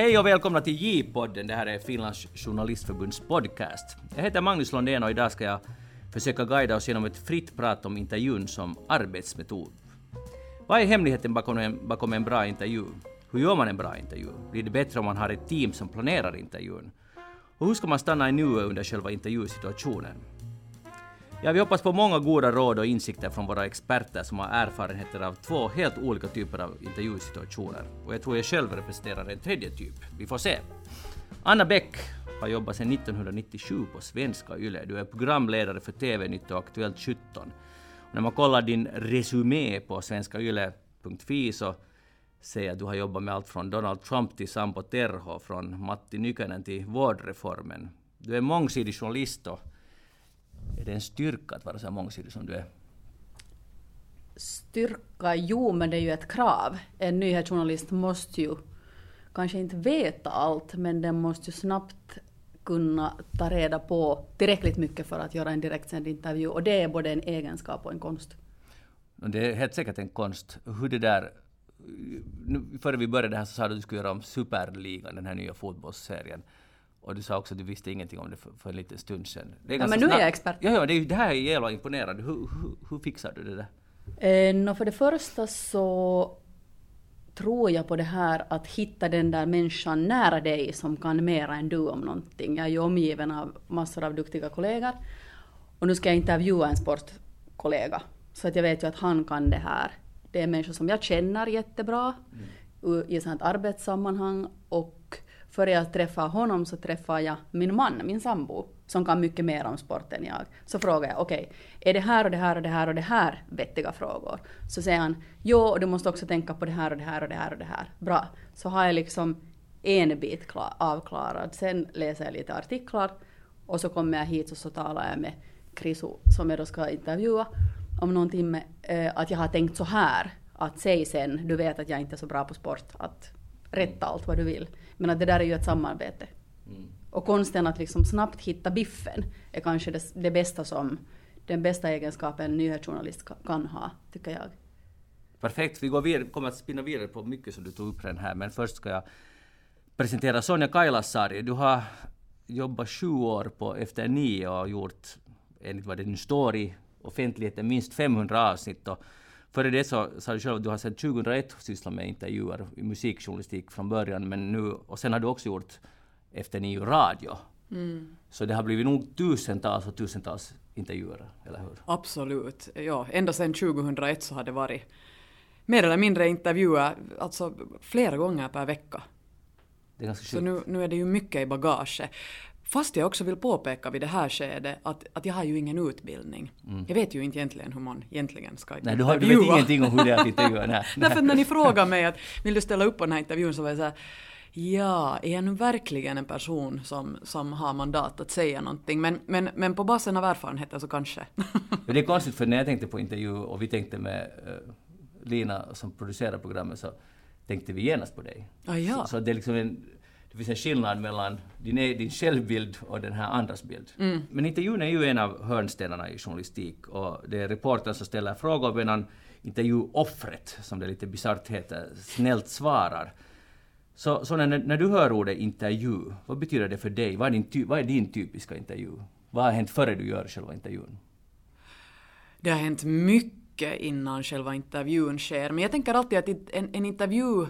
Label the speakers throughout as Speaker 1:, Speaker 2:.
Speaker 1: Hej och välkomna till J-podden. Det här är Finlands journalistförbunds podcast. Jag heter Magnus Londén och idag ska jag försöka guida oss genom ett fritt prat om intervjun som arbetsmetod. Vad är hemligheten bakom en, bakom en bra intervju? Hur gör man en bra intervju? Blir det bättre om man har ett team som planerar intervjun? Och hur ska man stanna i nuet under själva intervjusituationen? Ja, vi hoppas på många goda råd och insikter från våra experter som har erfarenheter av två helt olika typer av intervjusituationer. Och jag tror jag själv representerar en tredje typ. Vi får se. Anna Bäck har jobbat sedan 1997 på Svenska Yle. Du är programledare för TV-nytt och Aktuellt 17. Och när man kollar din resumé på svenskayle.fi så ser jag att du har jobbat med allt från Donald Trump till Sampo Terho, från Matti Nykänen till vårdreformen. Du är mångsidig journalist och är det en styrka att vara så mångsidig som du är?
Speaker 2: Styrka, jo, men det är ju ett krav. En nyhetsjournalist måste ju kanske inte veta allt, men den måste ju snabbt kunna ta reda på tillräckligt mycket för att göra en direktsänd intervju. Och det är både en egenskap och en konst.
Speaker 1: Det är helt säkert en konst. Hur det där... Nu, före vi började här så sa du att du skulle göra om Superligan, den här nya fotbollsserien. Och du sa också att du visste ingenting om det för, för en liten stund sedan.
Speaker 2: Ja, men nu är jag expert.
Speaker 1: Ja, ja det, är, det här är jävla imponerande. Hur, hur, hur fixar du det där?
Speaker 2: Eh, no, för det första så tror jag på det här att hitta den där människan nära dig som kan mera än du om någonting. Jag är ju omgiven av massor av duktiga kollegor. Och nu ska jag intervjua en sportkollega. Så att jag vet ju att han kan det här. Det är människor som jag känner jättebra mm. i sånt arbetssammanhang. Och före jag träffar honom så träffar jag min man, min sambo, som kan mycket mer om sport än jag. Så frågar jag, okej, okay, är det här och det här och det här och det här vettiga frågor? Så säger han, jo, och du måste också tänka på det här och det här och det här och det här. Bra. Så har jag liksom en bit klar, avklarad. Sen läser jag lite artiklar och så kommer jag hit och så talar jag med Krisu, som jag då ska intervjua om någon timme, eh, att jag har tänkt så här, att säg sen, du vet att jag inte är så bra på sport, att rätta allt vad du vill. Men att det där är ju ett samarbete. Mm. Och konsten att liksom snabbt hitta biffen är kanske det, det bästa som, den bästa egenskapen en nyhetsjournalist kan ha, tycker jag.
Speaker 1: Perfekt, vi går vidare, kommer att spinna vidare på mycket som du tog upp den här, men först ska jag presentera Sonja Kailasari. Du har jobbat sju år på Efter nio och gjort, enligt vad det nu står i offentligheten, minst 500 avsnitt. Och Före det så sa du själv att du har sedan 2001 sysslat med intervjuer i musikjournalistik från början, men nu, och sen har du också gjort Efter nio radio. Mm. Så det har blivit nog tusentals och tusentals intervjuer, eller hur?
Speaker 3: Absolut. Ja, ända sedan 2001 så har det varit mer eller mindre intervjuer, alltså flera gånger per vecka.
Speaker 1: Det är ganska
Speaker 3: så nu, nu är det ju mycket i bagaget. Fast jag också vill påpeka vid det här skedet att, att jag har ju ingen utbildning. Mm. Jag vet ju inte egentligen hur man egentligen ska
Speaker 1: Nej, du, har, du vet ingenting om hur det är att intervjua. Nej.
Speaker 3: Därför när ni frågar mig att vill du ställa upp på den här intervjun så var jag så här Ja, är jag nu verkligen en person som, som har mandat att säga någonting? Men, men, men på basen av erfarenheter så kanske.
Speaker 1: men det är konstigt för när jag tänkte på intervju och vi tänkte med uh, Lina som producerar programmet så tänkte vi genast på dig.
Speaker 3: Ah, ja.
Speaker 1: så, så det är liksom en det finns en skillnad mellan din, e- din självbild och den här andras bild. Mm. Men intervjun är ju en av hörnstenarna i journalistik och det är reportern som ställer frågor medan intervjuoffret, som det lite bisarrt heter, snällt svarar. Så, så när, när, du hör ordet intervju, vad betyder det för dig? Vad är, din, vad är din typiska intervju? Vad har hänt före du gör själva intervjun?
Speaker 3: Det har hänt mycket innan själva intervjun sker, men jag tänker alltid att en, en intervju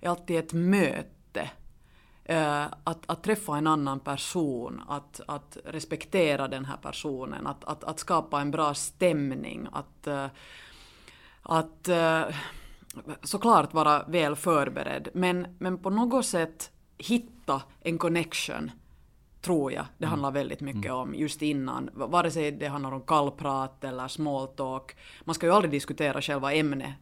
Speaker 3: är alltid ett möte att, att träffa en annan person, att, att respektera den här personen, att, att, att skapa en bra stämning, att, uh, att uh, såklart vara väl förberedd, men, men på något sätt hitta en connection tror jag det mm. handlar väldigt mycket mm. om just innan, vare sig det handlar om kallprat eller small talk. Man ska ju aldrig diskutera själva ämnet Eh,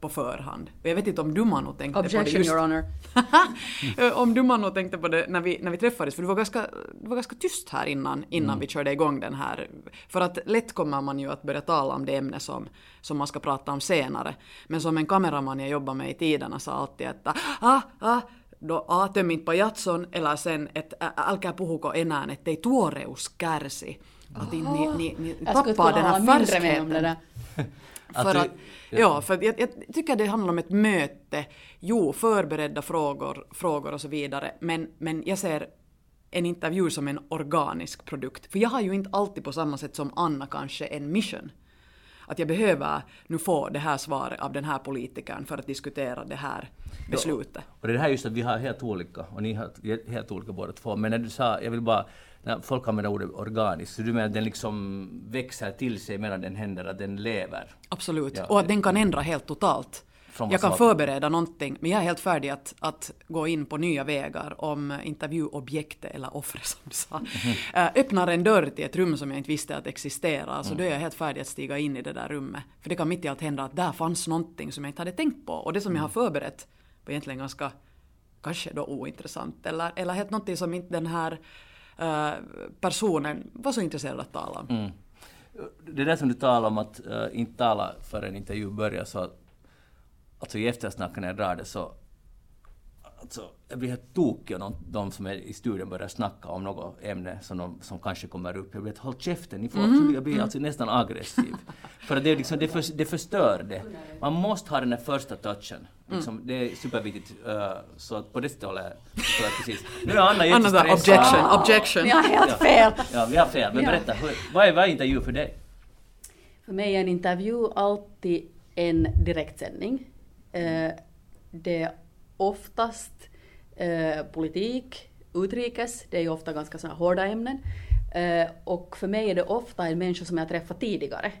Speaker 3: på förhand. Jag vet inte om du Manu tänkte
Speaker 2: Objection,
Speaker 3: på det just...
Speaker 2: your honor.
Speaker 3: Eh, om du Manu tänkte på det när vi, när vi träffades, för du var ganska, du var ganska tyst här innan, innan mm. vi körde igång den här. För att lätt kommer man ju att börja tala om det ämne som, som man ska prata om senare. Men som en kameraman jag jobbar med i tiderna sa alltid att ah, ah, då A, töm inte pajatson, eller sen että älkää puhuko enää, ettei tuoreus kärsi. Att ni, ni, ni, ni tappar den här färskheten. För att, ja, för jag, jag tycker det handlar om ett möte. Jo, förberedda frågor, frågor och så vidare. Men, men jag ser en intervju som en organisk produkt. För jag har ju inte alltid på samma sätt som Anna kanske en mission. Att jag behöver nu få det här svaret av den här politikern för att diskutera det här beslutet.
Speaker 1: Och det här just att vi har helt olika, och ni har helt olika båda två. Men när du sa, jag vill bara, när folk använder ordet organiskt, så du menar att den liksom växer till sig medan den händer, att den lever?
Speaker 3: Absolut.
Speaker 1: Ja,
Speaker 3: och att den kan ändra helt totalt. Jag kan förbereda någonting, men jag är helt färdig att, att gå in på nya vägar om intervjuobjektet, eller offret som du sa, äh, öppnar en dörr till ett rum som jag inte visste att existerade, så då är jag helt färdig att stiga in i det där rummet. För det kan mitt i allt hända att där fanns någonting som jag inte hade tänkt på, och det som jag har förberett var egentligen ganska, kanske då ointressant, eller, eller helt någonting som inte den här Eh, personen var så intresserad att tala om.
Speaker 1: Mm. Det där som du talar om att uh, inte tala förrän intervjun intervju börjar så alltså i eftersnacket när jag drar det så alltså, jag blir helt tokig om de som är i studion börjar snacka om något ämne som, de, som kanske kommer upp. Jag blir helt håll käften, ni får,
Speaker 3: Mm.
Speaker 1: jag blir alltså nästan aggressiv. för det, är liksom, det, för, det förstör det. Man måste ha den där första touchen. Liksom,
Speaker 3: Mm.
Speaker 1: Det är superviktigt. Uh, så på det jag håller jag precis. Nu är Anna
Speaker 3: Anna där,
Speaker 1: jättestressad.
Speaker 3: objection, objection.
Speaker 2: Ni har helt fel.
Speaker 1: Ja, vi har fel. Men berätta, hur, vad är, vad är intervju för dig?
Speaker 2: För mig är en intervju alltid en direktsändning. Det är oftast eh, politik, utrikes, det är ju ofta ganska såna hårda ämnen. Eh, och för mig är det ofta en människa som jag träffat tidigare.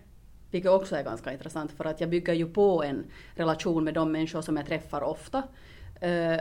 Speaker 2: Vilket också är ganska intressant för att jag bygger ju på en relation med de människor som jag träffar ofta. Eh,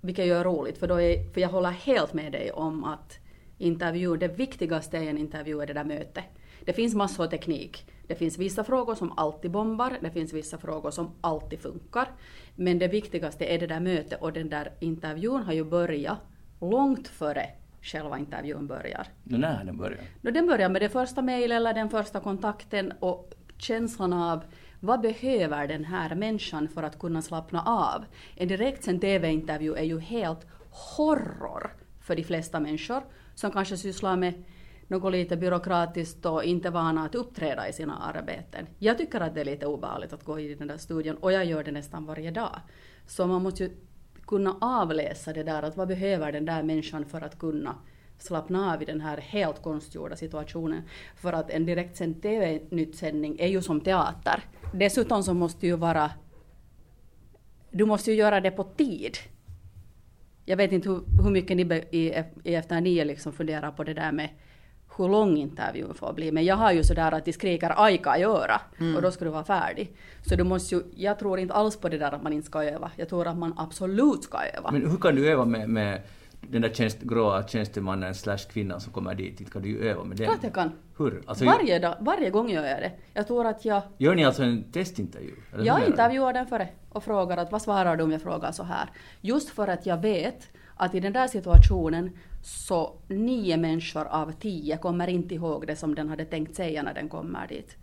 Speaker 2: vilket ju är roligt för, då är, för jag håller helt med dig om att intervju, det viktigaste i en intervju är det där mötet. Det finns massor av teknik. Det finns vissa frågor som alltid bombar, det finns vissa frågor som alltid funkar. Men det viktigaste är det där mötet och den där intervjun har ju börjat långt före själva intervjun börjar.
Speaker 1: Nu när den börjar?
Speaker 2: Då den börjar med det första mejlet eller den första kontakten och känslan av vad behöver den här människan för att kunna slappna av? En direktsänd TV-intervju är ju helt horror för de flesta människor som kanske sysslar med något lite byråkratiskt och inte vana att uppträda i sina arbeten. Jag tycker att det är lite obehagligt att gå in i den där studion och jag gör det nästan varje dag. Så man måste ju kunna avläsa det där att vad behöver den där människan för att kunna slappna av i den här helt konstgjorda situationen. För att en direktsänd TV-nyttsändning är ju som teater. Dessutom så måste ju vara... Du måste ju göra det på tid. Jag vet inte hur, hur mycket ni be, i, i Efter nio liksom funderar på det där med hur lång intervjun får bli. Men jag har ju sådär att de skriker ajka i öra och då ska du vara färdig. Så du måste ju, jag tror inte alls på det där att man inte ska öva. Jag tror att man absolut ska öva.
Speaker 1: Men hur kan du öva med, med den där tjänst, gråa tjänstemannen slash kvinnan som kommer dit? Inte kan du ju öva med den.
Speaker 2: Klart jag kan.
Speaker 1: Hur? Alltså,
Speaker 2: Varje, dag, varje gång gör jag det. Jag tror att jag,
Speaker 1: Gör ni alltså en testintervju? Eller
Speaker 2: jag intervjuar den före och frågar att vad svarar du om jag frågar så här? Just för att jag vet att i den där situationen så nio människor av tio kommer inte ihåg det som den hade tänkt säga när den kommer dit.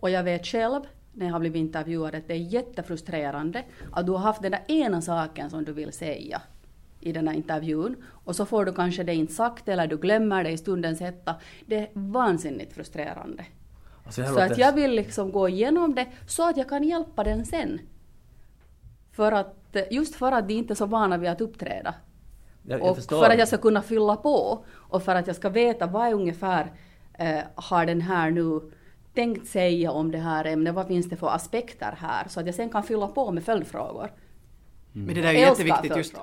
Speaker 2: Och jag vet själv när jag har blivit intervjuad att det är jättefrustrerande att du har haft den där ena saken som du vill säga i den här intervjun och så får du kanske det inte sagt eller du glömmer det i stundens hetta. Det är vansinnigt frustrerande.
Speaker 1: Alltså,
Speaker 2: Så att jag vill liksom gå igenom det så att jag kan hjälpa den sen. För att, just för att de inte är så vana vid att uppträda.
Speaker 1: Jag, jag
Speaker 2: och
Speaker 1: förstår.
Speaker 2: för att jag ska kunna fylla på och för att jag ska veta vad ungefär eh, har den här nu tänkt säga om det här ämnet, vad finns det för aspekter här, så att jag sen kan fylla på med följdfrågor.
Speaker 3: Men det där är ju
Speaker 2: Älskar
Speaker 3: jätteviktigt just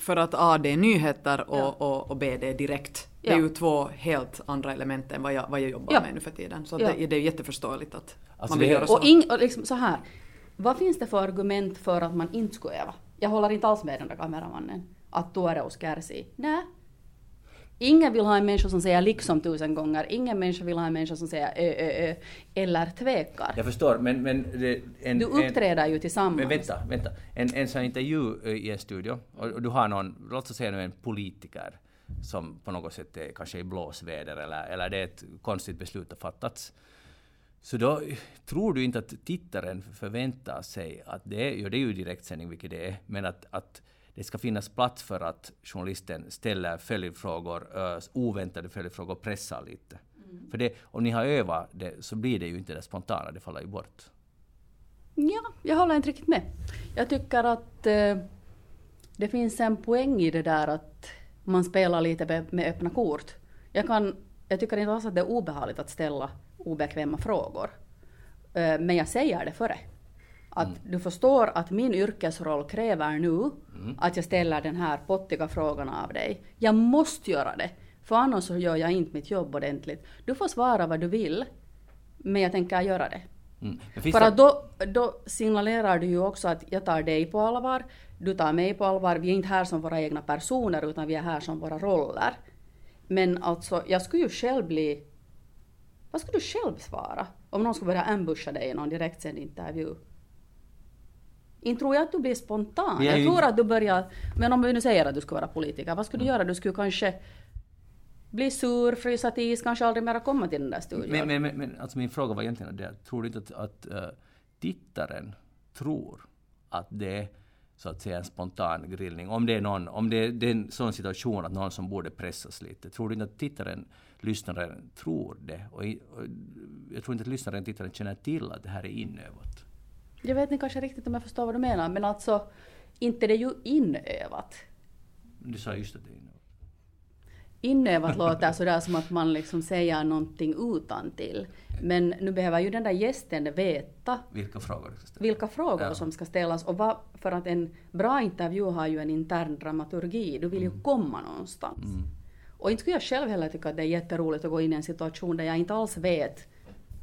Speaker 3: för att A det är nyheter och,
Speaker 2: Ja.
Speaker 3: och, och B det är direkt. Det är
Speaker 2: Ja.
Speaker 3: ju två helt andra element än vad jag, vad jag jobbar
Speaker 2: Ja.
Speaker 3: med nu för tiden. Så
Speaker 2: Ja.
Speaker 3: det, det är jätteförståeligt att
Speaker 1: Alltså
Speaker 3: man vill
Speaker 1: det-
Speaker 3: göra så.
Speaker 2: Och, ing, och liksom så här, vad finns det för argument för att man inte skulle öva? Jag håller inte alls med den där kameramannen. Att Tuoreus kärsii. Nej. Ingen vill ha en människa som säger liksom tusen gånger. Ingen människa vill ha en människa som säger ö, ö, ö. Eller tvekar.
Speaker 1: Jag förstår, men... men det, en,
Speaker 2: Du uppträder ju tillsammans.
Speaker 1: Men vänta, vänta. En, en sån intervju eh, i en studio, och, och du har någon, låt oss säga nu en politiker som på något sätt är kanske i blåsväder eller, eller det är ett konstigt beslut har fattats. Så då tror du inte att tittaren förväntar sig att det är, ja det är ju direktsändning vilket det är, men att, att det ska finnas plats för att journalisten ställer följdfrågor, oväntade följdfrågor pressar lite. För det, om ni har övat det så blir det ju inte det spontana, det faller ju bort.
Speaker 2: Ja, jag håller inte riktigt med. Jag tycker att eh, det finns en poäng i det där att man spelar lite med, med öppna kort. Jag, kan, jag tycker inte alls att det är obehagligt att ställa obekväma frågor. Eh, men jag säger det före. Att mm. du förstår att min yrkesroll kräver nu mm. att jag ställer den här pottiga frågan av dig. Jag måste göra det, för annars så gör jag inte mitt jobb ordentligt. Du får svara vad du vill, men jag tänker göra det. Mm. För att då, då signalerar du ju också att jag tar dig på allvar, du tar mig på allvar, vi är inte här som våra egna personer utan vi är här som våra roller. Men alltså, jag skulle ju själv bli... Vad skulle du själv svara om någon skulle börja ambusha dig i någon direktsänd intervju? Inte tror jag att du blir spontan. Jag, jag tror att du börjar... Men om vi nu säger att du ska vara politiker, vad skulle du mm. göra? Du skulle kanske bli sur, frysa till is, kanske aldrig mera komma till den där studion.
Speaker 1: Men, men, men, men alltså min fråga var egentligen det, tror du inte att, att uh, tittaren tror att det är så att säga en spontan grillning. Om det är, någon, om det är, det är en sån situation att någon som borde pressas lite. Tror du inte att tittaren, lyssnaren tror det? Och, och jag tror inte att lyssnaren, tittaren känner till att det här är inövat.
Speaker 2: Jag vet inte kanske riktigt om jag förstår vad du menar, men alltså inte det är ju inövat.
Speaker 1: Du sa just att det är inövat.
Speaker 2: Inövat låter sådär som att man liksom säger någonting utan till. Men nu behöver ju den där gästen veta
Speaker 1: vilka frågor.
Speaker 2: Vilka frågor ja. som ska ställas. Och vad, för att en bra intervju har ju en intern dramaturgi. Du vill ju mm. komma någonstans. Mm. Och inte skulle jag själv heller tycka att det är jätteroligt att gå in i en situation där jag inte alls vet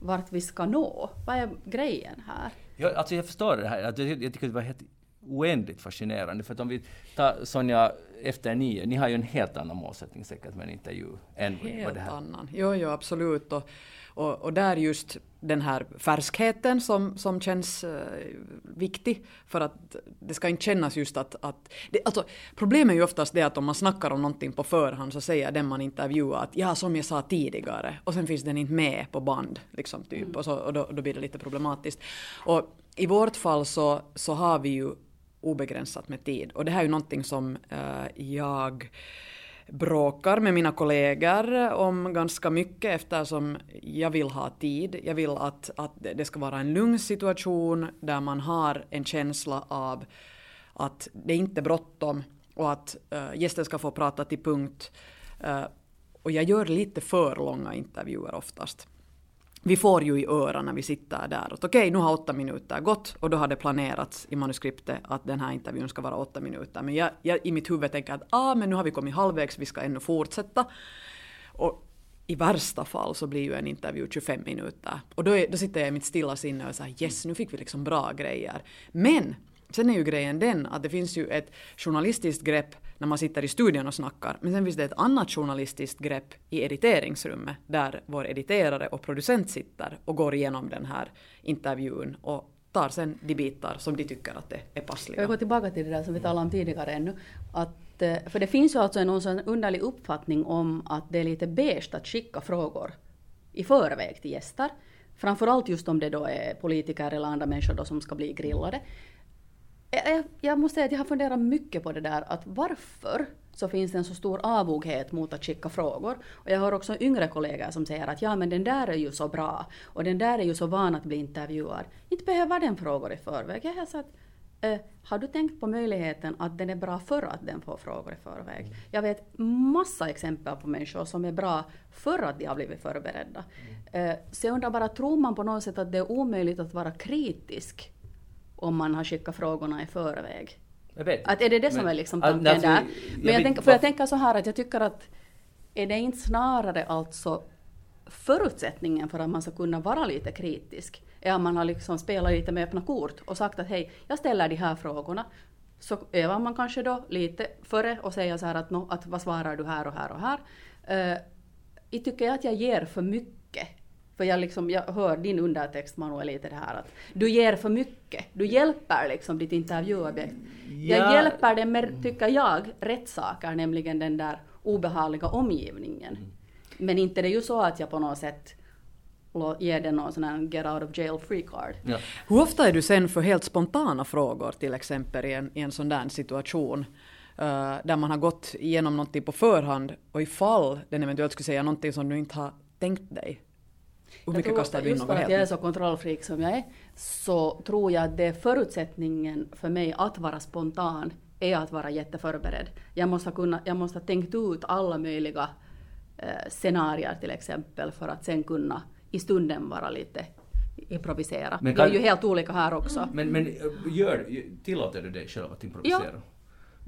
Speaker 2: vart vi ska nå. Vad är grejen här?
Speaker 1: Jag, alltså jag förstår det här. Jag, jag tycker det var helt oändligt fascinerande. För att om vi tar Sonja efter nio, ni har ju en helt annan målsättning säkert med en intervju än
Speaker 3: helt
Speaker 1: vad det här.
Speaker 3: annan. Jo, jo, absolut. Och, och, och där just den här färskheten som, som känns uh, viktig för att det ska inte kännas just att... att det, alltså, problemet är ju oftast det att om man snackar om någonting på förhand så säger den man intervjuar att ja, som jag sa tidigare och sen finns den inte med på band. Liksom, typ, mm. och, så, och då, då blir det lite problematiskt. Och i vårt fall så, så har vi ju obegränsat med tid. Och det här är ju någonting som uh, jag bråkar med mina kollegor om ganska mycket eftersom jag vill ha tid. Jag vill att, att det ska vara en lugn situation där man har en känsla av att det inte är bråttom och att uh, gästen ska få prata till punkt. Uh, och jag gör lite för långa intervjuer oftast vi får ju i öronen när vi sitter där att okej, okay, nu har åtta minuter gått och då har det planerats i manuskriptet att den här intervjun ska vara åtta minuter. Men jag, jag i mitt huvud tänker att ah, men nu har vi kommit halvvägs, vi ska ännu fortsätta. Och i värsta fall så blir ju en intervju 25 minuter. Och då, är, då sitter jag i mitt stilla sinne och säger yes, nu fick vi liksom bra grejer. Men sen är ju grejen den att det finns ju ett journalistiskt grepp när man sitter i studion och snackar. Men sen finns det ett annat journalistiskt grepp i editeringsrummet där vår editerare och producent sitter och går igenom den här intervjun och tar sen de bitar som de tycker att det är passliga.
Speaker 2: Jag går tillbaka till det där som vi talade om tidigare ännu. Att, eh, för det finns ju alltså en sån underlig uppfattning om att det är lite beige att skicka frågor i förväg till gäster. Framförallt just om det då är politiker eller andra människor då som ska bli grillade. Jag, jag måste säga att jag har funderat mycket på det där att varför så finns det en så stor avoghet mot att skicka frågor. Och jag har också yngre kollegor som säger att ja men den där är ju så bra och den där är ju så van att bli intervjuad. Inte behöver den frågor i förväg. Jag har sagt eh, har du tänkt på möjligheten att den är bra för att den får frågor i förväg? Jag vet massa exempel på människor som är bra för att de har blivit förberedda. Eh, så jag undrar bara, tror man på något sätt att det är omöjligt att vara kritisk om man har skickat frågorna i förväg.
Speaker 1: Jag vet.
Speaker 2: Att är det det som är liksom tanken alltså, där? Men jag, jag tänker, för jag tänker så här att jag tycker att är det inte snarare alltså förutsättningen för att man ska kunna vara lite kritisk är att man har liksom spelat lite med öppna kort och sagt att hej, jag ställer de här frågorna. Så övar man kanske då lite före och säger så här att, no, att vad svarar du här och här och här. Uh, jag tycker att jag ger för mycket för jag, liksom, jag hör din undertext Manuel lite det här att du ger för mycket. Du hjälper liksom ditt intervjuobjekt. Ja. Jag hjälper det med, tycker jag, rätt saker, nämligen den där obehagliga omgivningen. Mm. Men inte det är ju så att jag på något sätt ger den någon sån här get out of jail free card. Ja.
Speaker 3: Hur ofta är du sen för helt spontana frågor till exempel i en, i en sån där situation? Uh, där man har gått igenom någonting på förhand och ifall den eventuellt skulle säga någonting som du inte har tänkt dig hur mycket kastar du in
Speaker 2: Just för att jag är så kontrollfreak som jag är, så tror jag att det är förutsättningen för mig att vara spontan, är att vara jätteförberedd. Jag måste ha, kunnat, jag måste ha tänkt ut alla möjliga eh, scenarier till exempel, för att sen kunna i stunden vara lite improvisera.
Speaker 1: Men
Speaker 2: Vi är
Speaker 1: kan-
Speaker 2: ju helt olika här också.
Speaker 1: Men, men äh, gör, tillåter du dig själv att improvisera?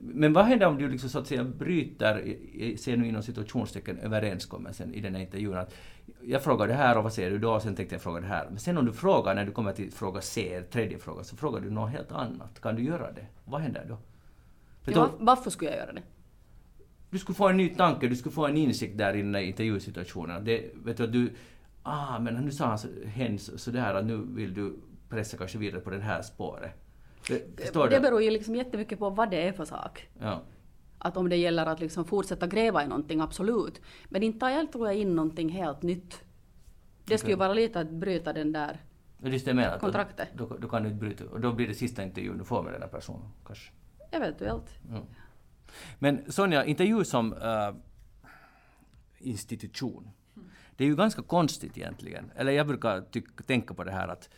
Speaker 1: Men vad händer om du liksom så att säga bryter, ser nu inom situationstecken, överenskommelsen i den här intervjun? Att jag frågar det här och vad säger du då? Och sen tänkte jag fråga det här. Men sen om du frågar, när du kommer till fråga C, tredje fråga, så frågar du något helt annat. Kan du göra det? Vad händer då?
Speaker 2: Ja, var- varför skulle jag göra det?
Speaker 1: du skulle få en ny tanke, du skulle få en insikt där i den här intervjusituationen. Det, vet du, du, ah, men nu sa han så, hen så- sådär att nu vill du pressa kanske vidare på det här spåret. Det,
Speaker 2: Det beror ju liksom jättemycket på vad det är för sak.
Speaker 1: Ja.
Speaker 2: Att om det gäller att liksom fortsätta gräva i någonting, absolut. Men inte tar jag tror jag in någonting helt nytt. Det skulle ju vara lite att bryta den där
Speaker 1: Och det att
Speaker 2: Kontraktet.
Speaker 1: Då, då, då kan du inte bryta, och då blir det sista intervjun du får med den här personen, kanske.
Speaker 2: eventuellt.
Speaker 1: Men Sonja, intervju som äh, institution, det är ju ganska konstigt egentligen. Eller jag brukar tänka på det här att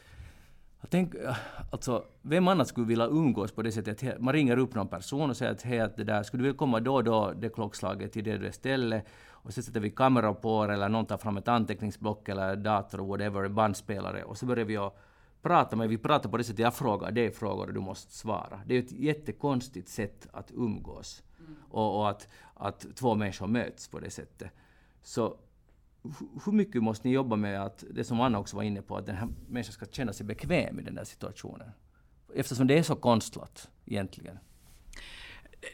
Speaker 1: Tänk, äh, alltså, vem annars skulle vilja umgås på det sättet att man ringer upp någon person och säger att hej, att det där, skulle du vilja komma då och då, det klockslaget till det där stället och så sätter vi kamera på er eller någon tar fram ett anteckningsblock eller dator whatever, bandspelare och så börjar vi att prata, men vi pratar på det sättet jag frågar dig frågor och du måste svara. Det är ett jättekonstigt sätt att umgås och, och att, att två människor möts på det sättet. Så hur mycket måste ni jobba med att, det som Anna också var inne på, att den här människan ska känna sig bekväm i den där situationen? Eftersom det är så konstlat egentligen.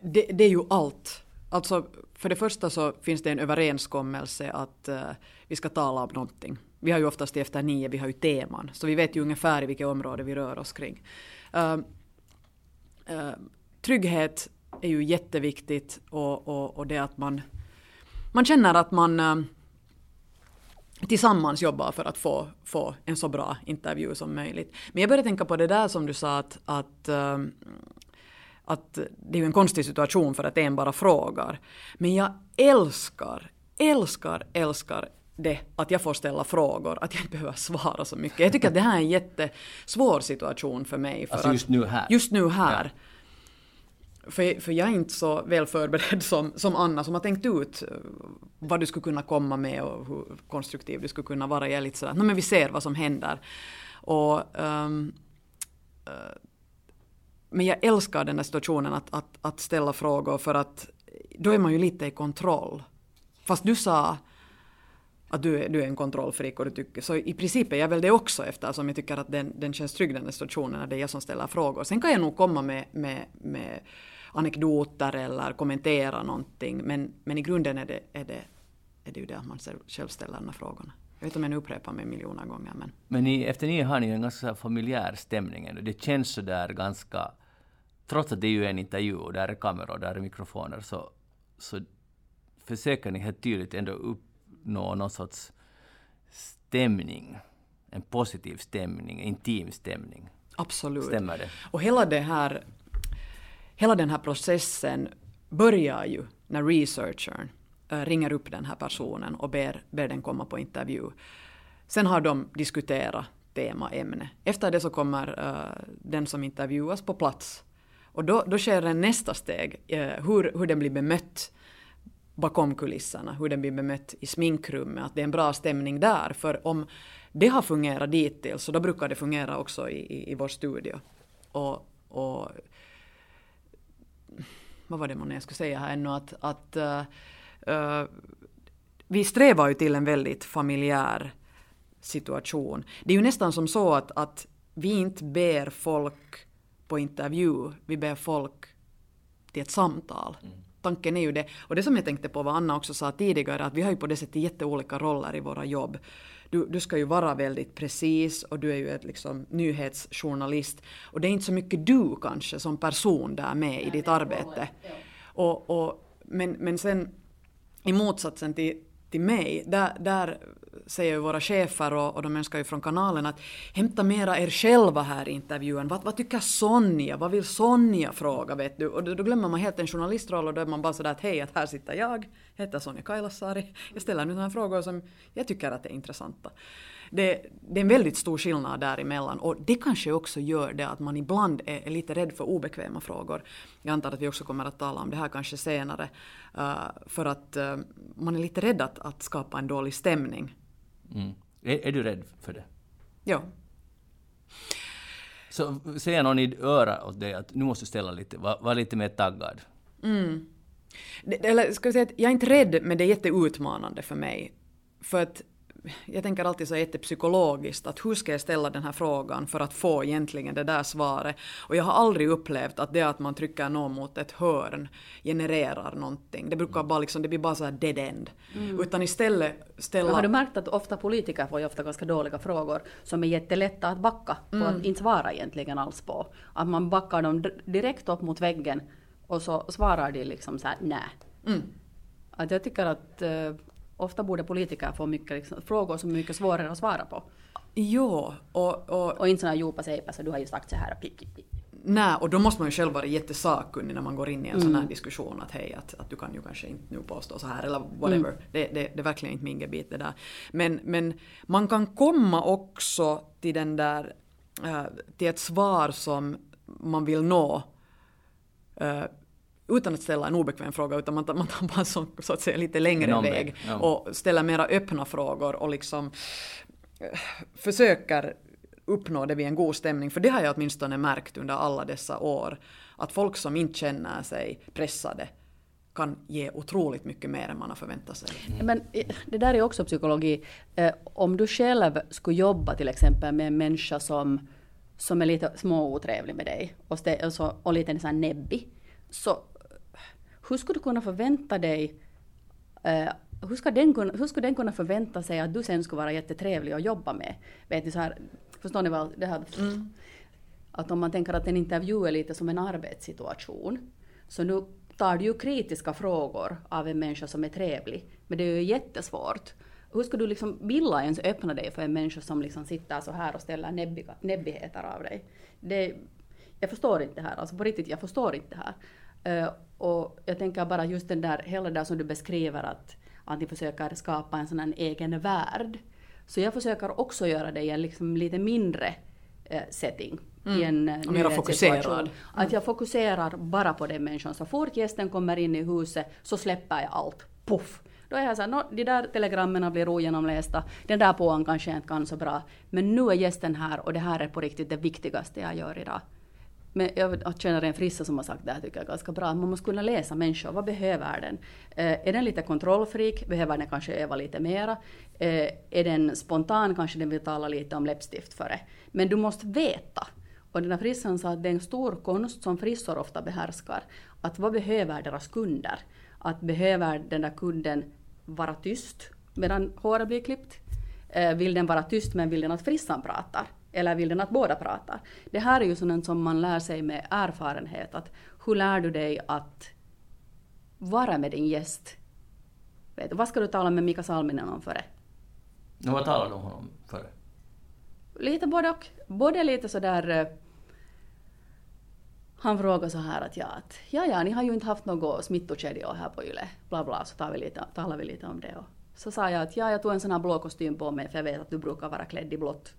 Speaker 3: Det, det är ju allt. Alltså, för det första så finns det en överenskommelse att uh, vi ska tala om någonting. Vi har ju oftast efter nio, vi har ju teman, så vi vet ju ungefär i vilket område vi rör oss kring. Uh, uh, trygghet är ju jätteviktigt och, och, och det att man, man känner att man ehm, tillsammans jobbar för att få, få en så bra intervju som möjligt. Men jag började tänka på det där som du sa att, att eh, att det är ju en konstig situation för att en bara frågar. Men jag älskar, älskar, älskar det att jag får ställa frågor, att jag inte behöver svara så mycket. Jag tycker att det här är en jättesvår situation för mig. För
Speaker 1: Alltså just nu här.
Speaker 3: Just nu här. För, för jag är inte så väl förberedd som, som Anna som har tänkt ut eh, vad du skulle kunna komma med och hur konstruktiv du skulle kunna vara. Jag är lite sådär, "Nå, men vi ser vad som händer. Och, um, uh, men jag älskar den där situationen att, att, att ställa frågor för att då är man ju lite i kontroll. Fast du sa att du är, du är en kontrollfreak och du tycker, så i princip är jag väl det också eftersom jag tycker att den, den känns trygg den här situationen när det är jag som ställer frågor. Sen kan jag nog komma med, med, med anekdoter eller kommentera någonting men, men i grunden är det, är, det, är det ju det att man själv ställer de här frågorna. Jag vet inte om jag nu upprepar mig miljoner gånger men
Speaker 1: Men ni, efter ni har ni en ganska familjär stämning ändå. Det känns så där ganska... Trots att det är ju en intervju och där är kameror och där är mikrofoner så, så försöker ni helt tydligt ändå upp uppnå någon sorts stämning. En positiv stämning, en intim stämning.
Speaker 3: absolut.
Speaker 1: Stämmer det?
Speaker 3: Och hela, det här, hela den här processen börjar ju när researchern eh, ringer upp den här personen och ber, ber den komma på intervju. Sen har de diskuterat tema, ämne. Efter det så kommer eh, den som intervjuas på plats. Och då, då sker en nästa steg, eh, hur, hur den blir bemött bakom kulisserna, hur den blir bemött i sminkrummet, att det är en bra stämning där. För om det har fungerat dittills så då brukar det fungera också i, i, i vår studio. Och, och vad var det man jag skulle säga här ännu att, att uh, vi strävar ju till en väldigt familjär situation. Det är ju nästan som så att, att vi inte ber folk på intervju, vi ber folk till ett samtal. Mm. Tanken är ju det. Och det som jag tänkte på vad Anna också sa tidigare, att vi har ju på det sättet jätteolika roller i våra jobb. Du, du ska ju vara väldigt precis och du är ju ett liksom nyhetsjournalist. Och det är inte så mycket du kanske som person där med i ditt arbete. Och, och, men, men sen i motsatsen till, till mig, där, där säger ju våra chefer och, och de önskar ju från kanalen att hämta mera er själva här i intervjun. Vad, vad tycker Sonja? Vad vill Sonja fråga? Vet du? Och då, då glömmer man helt en journalistroll och då är man bara sådär att hej, att här sitter jag, jag heter Sonja Kailasari, jag ställer nu sådana frågor som jag tycker att är intressanta det, det är en väldigt stor skillnad däremellan och det kanske också gör det att man ibland är, lite rädd för obekväma frågor. Jag antar att vi också kommer att tala om det här kanske senare. Uh, för att uh, man är lite rädd att, att skapa en dålig stämning.
Speaker 1: Mm. Är, är, du rädd för det?
Speaker 3: Ja.
Speaker 1: Så säger någon i örat åt dig att nu måste du ställa lite, var, var lite mer taggad?
Speaker 3: Mm. Eller ska jag säga att jag är inte rädd men det är jätteutmanande för mig. För att jag tänker alltid så jättepsykologiskt att hur ska jag ställa den här frågan för att få egentligen det där svaret. Och jag har aldrig upplevt att det att man trycker någon mot ett hörn genererar någonting. Det brukar bara liksom, det blir bara så här dead end. Mm. Utan istället ställa...
Speaker 2: Har du märkt att ofta politiker får ju ofta ganska dåliga frågor som är jättelätta att backa på mm. att inte svara egentligen alls på. Att man backar dem direkt upp mot väggen och så svarar de liksom så här nej. Mm. Att jag tycker att uh, ofta borde politiker få mycket, liksom, frågor som är mycket svårare att svara på.
Speaker 3: Jo, och... Och,
Speaker 2: och inte sådana djupa säger så du har ju sagt så här och pip, pip, pip.
Speaker 3: Nej, och då måste man ju själv vara jättesakkunnig när man går in i en mm. sån här mm. diskussion att hej, att, att du kan ju kanske inte nu påstå så här eller whatever. Mm. Det, det, det är verkligen inte min gebit det där. Men, men man kan komma också till den där, äh, till ett svar som man vill nå äh, utan att ställa en obekväm fråga utan man tar, man tar bara så, så att säga lite längre väg ja. och ställer mera öppna frågor och liksom äh, försöker uppnå det vid en god stämning. För det har jag åtminstone märkt under alla dessa år. Att folk som inte känner sig pressade kan ge otroligt mycket mer än man har förväntat sig.
Speaker 2: Mm. Men eh, det där är också psykologi. Eh, om du själv skulle jobba till exempel med en människa som, som är lite småotrevlig med dig och, och, så, och lite så näbbig. Så hur skulle du kunna förvänta dig uh, hur ska, den kunna, hur ska den kunna förvänta sig att du sen skulle vara jättetrevlig att jobba med? Vet ni, så här, förstår ni vad det här... Mm. Att om man tänker att en intervju är lite som en arbetssituation. Så nu tar du ju kritiska frågor av en människa som är trevlig. Men det är ju jättesvårt. Hur ska du liksom vilja ens öppna dig för en människa som liksom sitter så här och ställer näbbiga, näbbigheter av dig? Det, jag förstår inte det här, alltså på riktigt, jag förstår inte det här. Uh, och jag tänker bara just den där, hela där som du beskriver att, att ni försöker skapa en sån här egen värld. Så jag försöker också göra det i en liksom lite mindre uh, setting. Mm. I en uh,
Speaker 3: mera fokuserad.
Speaker 2: Mm. Att jag fokuserar bara på den människan. Så fort gästen kommer in i huset så släpper jag allt. Puff! Då är jag såhär, no, de där telegrammen blir ogenomlästa, den där påan kanske jag inte kan så bra. Men nu är gästen här och det här är på riktigt det viktigaste jag gör idag. Men jag känner en frissa som har sagt det här tycker jag ganska bra, man måste kunna läsa människor, vad behöver den? Eh, är den lite kontrollfreak, behöver den kanske öva lite mera? Eh, är den spontan, kanske den vill tala lite om läppstift före. Men du måste veta. Och den här frissan sa att det är en stor konst som frissor ofta behärskar. Att vad behöver deras kunder? Att behöver den där kunden vara tyst medan håret blir klippt? Eh, vill den vara tyst men vill den att frissan pratar? Eller vill den att båda pratar? Det här är ju sånt som man lär sig med erfarenhet. Att hur lär du dig att vara med din gäst? Vet vad ska du tala med Mika Salminen om före?
Speaker 1: No, vad talar du om honom före?
Speaker 2: Lite både och. Både lite sådär... Eh, han frågar så här att ja, att, ja, ja, ni har ju inte haft något smittokedjor här på Yle. Bla, bla, så tar vi lite, talar vi lite om det. Och så sa jag att ja, jag tog en sån här blå kostym på mig för jag vet att du brukar vara klädd i blått.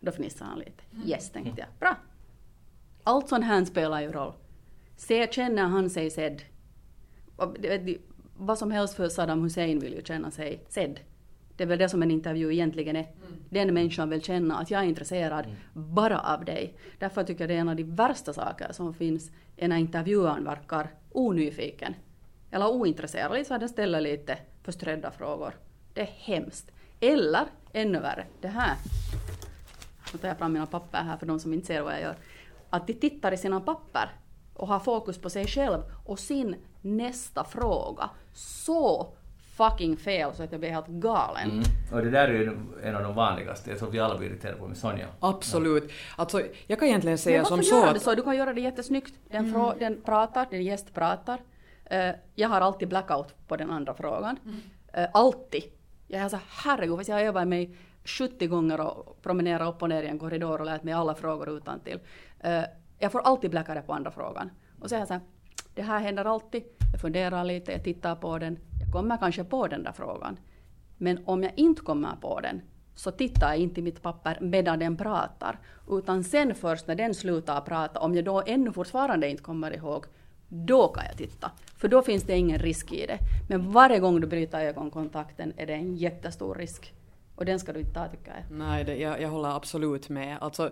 Speaker 2: Då fnissade han lite. Mm. Yes, tänkte jag. Bra. Allt sånt här spelar ju roll. Se, känner han sig sedd? Vad som helst för Saddam Hussein vill ju känna sig sedd. Det är väl det som en intervju egentligen är. Mm. Den människan vill känna att jag är intresserad mm. bara av dig. Därför tycker jag det är en av de värsta saker som finns, är när intervjuaren verkar onyfiken. Eller ointresserad, att den ställer lite förströdda frågor. Det är hemskt. Eller, ännu värre, det här nu tar jag fram mina papper här för de som inte ser vad jag gör, att de tittar i sina papper och har fokus på sig själv och sin nästa fråga. Så fucking fel så att jag blir helt galen. Mm.
Speaker 1: Och det där är ju en av de vanligaste, jag tror vi alla blir irriterade på med Sonja.
Speaker 3: Absolut. Ja. Alltså, jag kan egentligen säga som så
Speaker 2: Men varför så? Du kan göra det jättesnyggt. Den, mm. frå, den pratar, din gäst pratar. Uh, jag har alltid blackout på den andra frågan. Mm. Uh, alltid. Jag är så herregud, fast jag har övat mig 70 gånger och promenerat upp och ner i en korridor och lärt mig alla frågor utan till. Eh, jag får alltid bläckare på andra frågan. Och så är jag så här, det här händer alltid. Jag funderar lite, jag tittar på den. Jag kommer kanske på den där frågan. Men om jag inte kommer på den så tittar jag inte i mitt papper medan den pratar, utan sen först när den slutar prata, om jag då ännu fortfarande inte kommer ihåg, då kan jag titta. För då finns det ingen risk i det. Men varje gång du bryter ögonkontakten är det en jättestor risk. Och den ska du inte ta tycker jag.
Speaker 3: Nej, det, jag, jag håller absolut med. Alltså,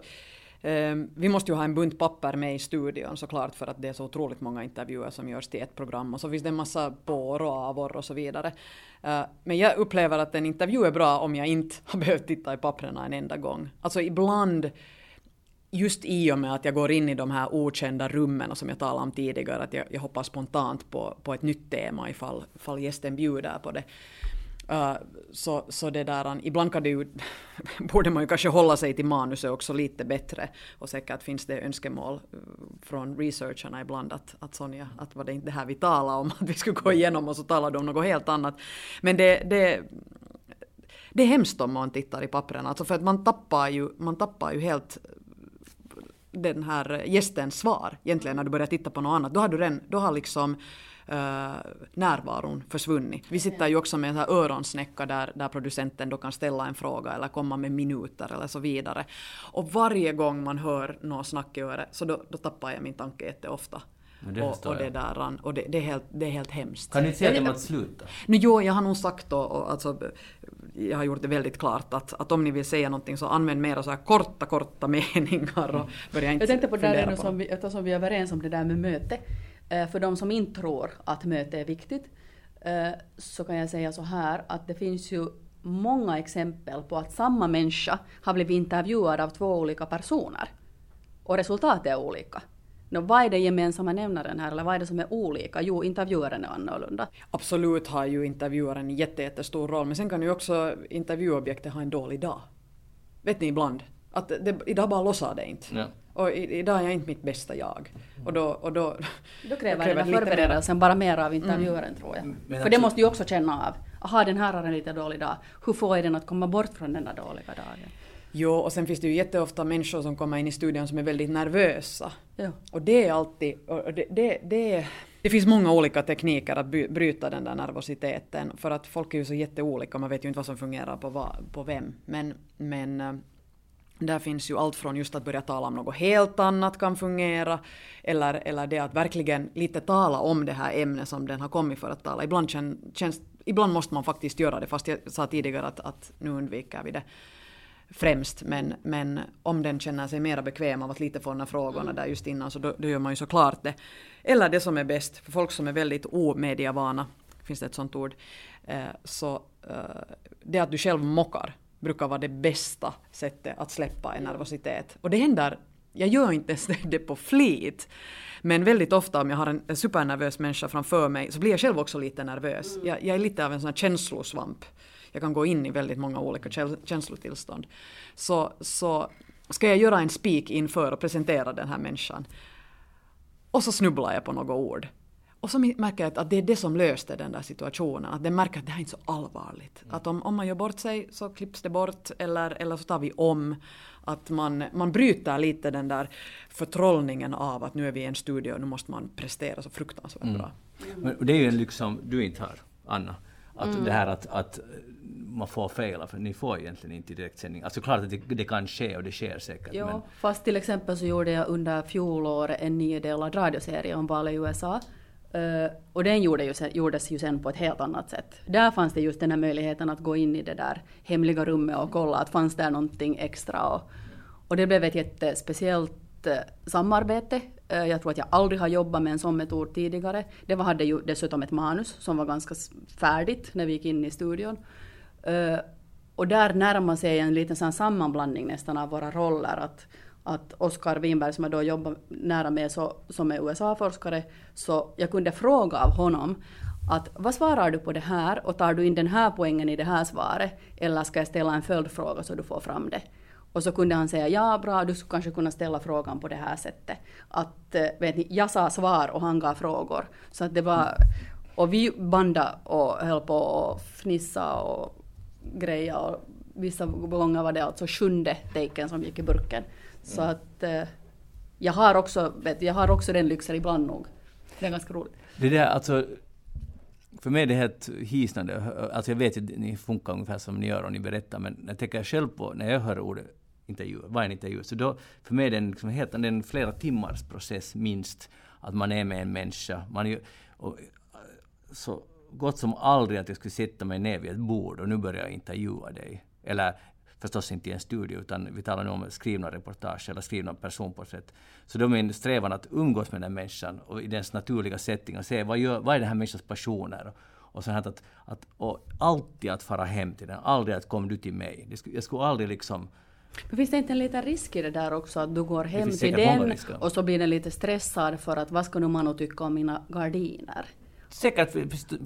Speaker 3: eh, vi måste ju ha en bunt papper med i studion såklart för att det är så otroligt många intervjuer som görs till ett program och så finns det en massa pår och avor och så vidare. Eh, men jag upplever att en intervju är bra om jag inte har behövt titta i papperna en enda gång. Alltså ibland just i och med att jag går in i de här okända rummen som jag talade om tidigare, att jag, jag hoppar spontant på, på ett nytt tema ifall, ifall gästen bjuder på det. Uh, så, så det där, ibland kan det ju, borde man ju kanske hålla sig till manuset också lite bättre. Och säkert finns det önskemål uh, från researcherna ibland att, att Sonja, att var det inte det här vi talade om, att vi skulle gå igenom och så talade de om något helt annat. Men det, det, det är hemskt om man tittar i papperna, alltså för att man tappar ju, man tappar ju helt den här gästens svar egentligen när du börjar titta på något annat. Då har du redan, då har liksom Uh, närvaron försvunnit. Vi sitter ju också med en här öronsnäcka där, där producenten då kan ställa en fråga eller komma med minuter eller så vidare. Och varje gång man hör något snack i örat så då, då tappar jag min tanke jätteofta.
Speaker 1: Det
Speaker 3: och, och, det där, och det, det, är helt, det är helt hemskt.
Speaker 1: Kan du inte säga dem att sluta?
Speaker 3: Nu, jo, jag har nog sagt och, och alltså, jag har gjort det väldigt klart att, att om ni vill säga någonting så använd mera så här korta, korta meningar och börja inte
Speaker 2: Jag tänkte på det där som vi, eftersom vi är överens om det där med möte. Eh, för de som inte tror att möte är viktigt eh, så kan jag säga så här att det finns ju många exempel på att samma människa har blivit intervjuad av två olika personer. Och resultatet är olika. No, vad är det gemensamma nämnaren här, eller vad är det som är olika? Jo, intervjuaren är annorlunda.
Speaker 3: Absolut har ju intervjuaren en jättestor roll, men sen kan ju också intervjuobjektet ha en dålig dag. Vet ni ibland? Att det, idag bara lossar det inte. Ja. Och i, idag är jag inte mitt bästa jag. Och då, och då,
Speaker 2: då kräver, kräver den förberedelsen bara mer av intervjuaren mm. tror jag. Men För alltså, det måste ju också känna av. Aha, den här har en lite dålig dag. Hur får jag den att komma bort från den där dåliga dagen?
Speaker 3: Jo, och sen finns det ju jätteofta människor som kommer in i studion som är väldigt nervösa. Ja. Och det är alltid... Det, det, det, det finns många olika tekniker att bryta den där nervositeten, för att folk är ju så jätteolika, man vet ju inte vad som fungerar på, vad, på vem. Men, men eh, där finns ju allt från just att börja tala om något helt annat kan fungera, eller, eller det att verkligen lite tala om det här ämnet som den har kommit för att tala. Ibland, känns, ibland måste man faktiskt göra det, fast jag sa tidigare att, att nu undviker vi det främst, men, men om den känner sig mer bekväm av att lite få de här frågorna där just innan så då, då gör man ju såklart det. Eller det som är bäst, för folk som är väldigt omediavana, finns det ett sånt ord, eh, så eh, det att du själv mockar brukar vara det bästa sättet att släppa en nervositet. Och det händer, jag gör inte ens det på flit, men väldigt ofta om jag har en supernervös människa framför mig så blir jag själv också lite nervös. Mm. Jag, jag är lite av en sån här känslosvamp jag kan gå in i väldigt många olika känslotillstånd. Så, så ska jag göra en speak inför och presentera den här människan. Och så snubblar jag på något ord. Och så märker jag att det är det som löste den där situationen. Att den märker att det här är inte så allvarligt. Mm. Att om, om man gör bort sig så klipps det bort eller, eller så tar vi om. Att man, man bryter lite den där förtrollningen av att nu är vi i en studio och nu måste man prestera så fruktansvärt mm. bra.
Speaker 1: Men det är ju en lyx som du inte har, Anna. Att mm. det här att, att man får fejla, för ni får egentligen inte direktsändning. Alltså klart att det, det, kan ske och det sker säkert.
Speaker 2: Jo, men... fast till exempel så gjorde jag under fjolåret en niodelad radioserie om val i USA. Uh, och den gjorde ju sen, gjordes ju sen på ett helt annat sätt. Där fanns det just den här möjligheten att gå in i det där hemliga rummet och kolla att fanns där någonting extra. Och, och det blev ett jättespeciellt uh, samarbete. Uh, jag tror att jag aldrig har jobbat med en sån metod tidigare. Det var, hade ju dessutom ett manus som var ganska färdigt när vi gick in i studion. Eh, och där närmar sig en liten sån sammanblandning nästan av våra roller. Att, att Oskar Winberg som jag då jobbar nära med så, som är USA-forskare, så jag kunde fråga av honom att vad svarar du på det här och tar du in den här poängen i det här svaret eller ska jag ställa en följdfråga så du får fram det? Och så kunde han säga ja bra, du skulle kanske kunna ställa frågan på det här sättet. Att eh, vet ni, jag sa svar och han gav frågor. Så att det var, och vi bandade och höll på och fnissa och grejer och vissa gånger var det alltså sjunde taken som gick i burken. Så mm. att eh, jag har också, vet, jag har också den lyxen ibland nog. Det är ganska roligt.
Speaker 1: Det där alltså, för mig är det helt hisnande. Alltså jag vet ju att ni funkar ungefär som ni gör och ni berättar, men jag tänker själv på, när jag hör ordet intervju, vad är en intervju? Så då, för mig är det en, liksom helt, det en flera timmars process minst, att man är med en människa. Man är, och, så gott som aldrig att jag skulle sätta mig ner vid ett bord och nu börjar jag intervjua dig. Eller förstås inte i en studio, utan vi talar nu om skrivna reportage eller skrivna personporträtt. Så då är min strävan att umgås med den människan och i dens naturliga setting och se vad, gör, vad är den här människans passioner. Och så att, att, och alltid att fara hem till den, aldrig att kom du till mig. Jag skulle aldrig liksom
Speaker 2: men finns det inte en liten risk i det där också att du går hem till den och så blir den lite stressad för att vad ska nu Manu tycka om mina gardiner?
Speaker 1: Säkert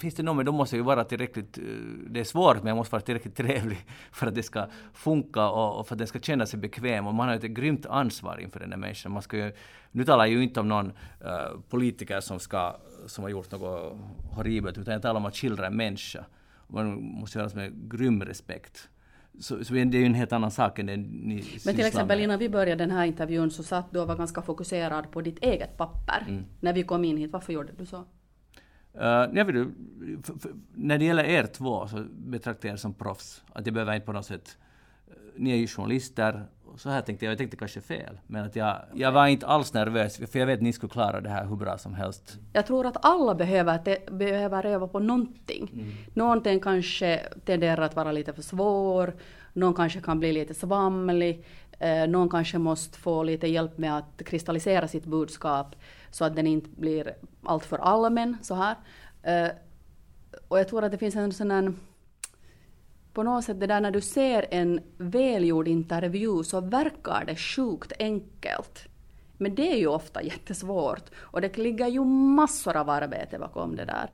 Speaker 1: finns det någon, men då måste ju vara tillräckligt, eh, det är svårt, men jag måste vara tillräckligt trevlig för att det ska funka och, för att den ska känna sig bekväm. Och man har ett grymt ansvar inför den här människan. Man ska ju, nu talar jag ju inte om någon uh, politiker som, ska, som har gjort något horribelt, utan jag talar om att skildra en människa. Man måste göra det med grym respekt. Så, så, det är ju en helt annan sak än det ni
Speaker 2: Men till exempel med. innan vi började den här intervjun så satt du och var ganska fokuserad på ditt eget papper. Mm. När vi kom in hit, varför gjorde du så?
Speaker 1: Uh, jag vet, för, för, när det gäller er två så betraktar jag er som proffs. Att jag behöver inte på något sätt... Uh, ni är ju journalister. Så här tänkte jag, jag tänkte kanske fel. Men att jag, jag var inte alls nervös, för jag vet att ni skulle klara det här hur bra som helst.
Speaker 2: Jag tror att alla behöver, te, behöver öva på någonting. Mm. Någonting kanske tenderar att vara lite för svår, någon kanske kan bli lite svamlig, uh, någon kanske måste få lite hjälp med att kristallisera sitt budskap så att den inte blir alltför allmän så här. Uh, och jag tror att det finns en sån här på något sätt det där när du ser en välgjord intervju så verkar det sjukt enkelt. Men det är ju ofta jättesvårt och det ligger ju massor av arbete bakom det där.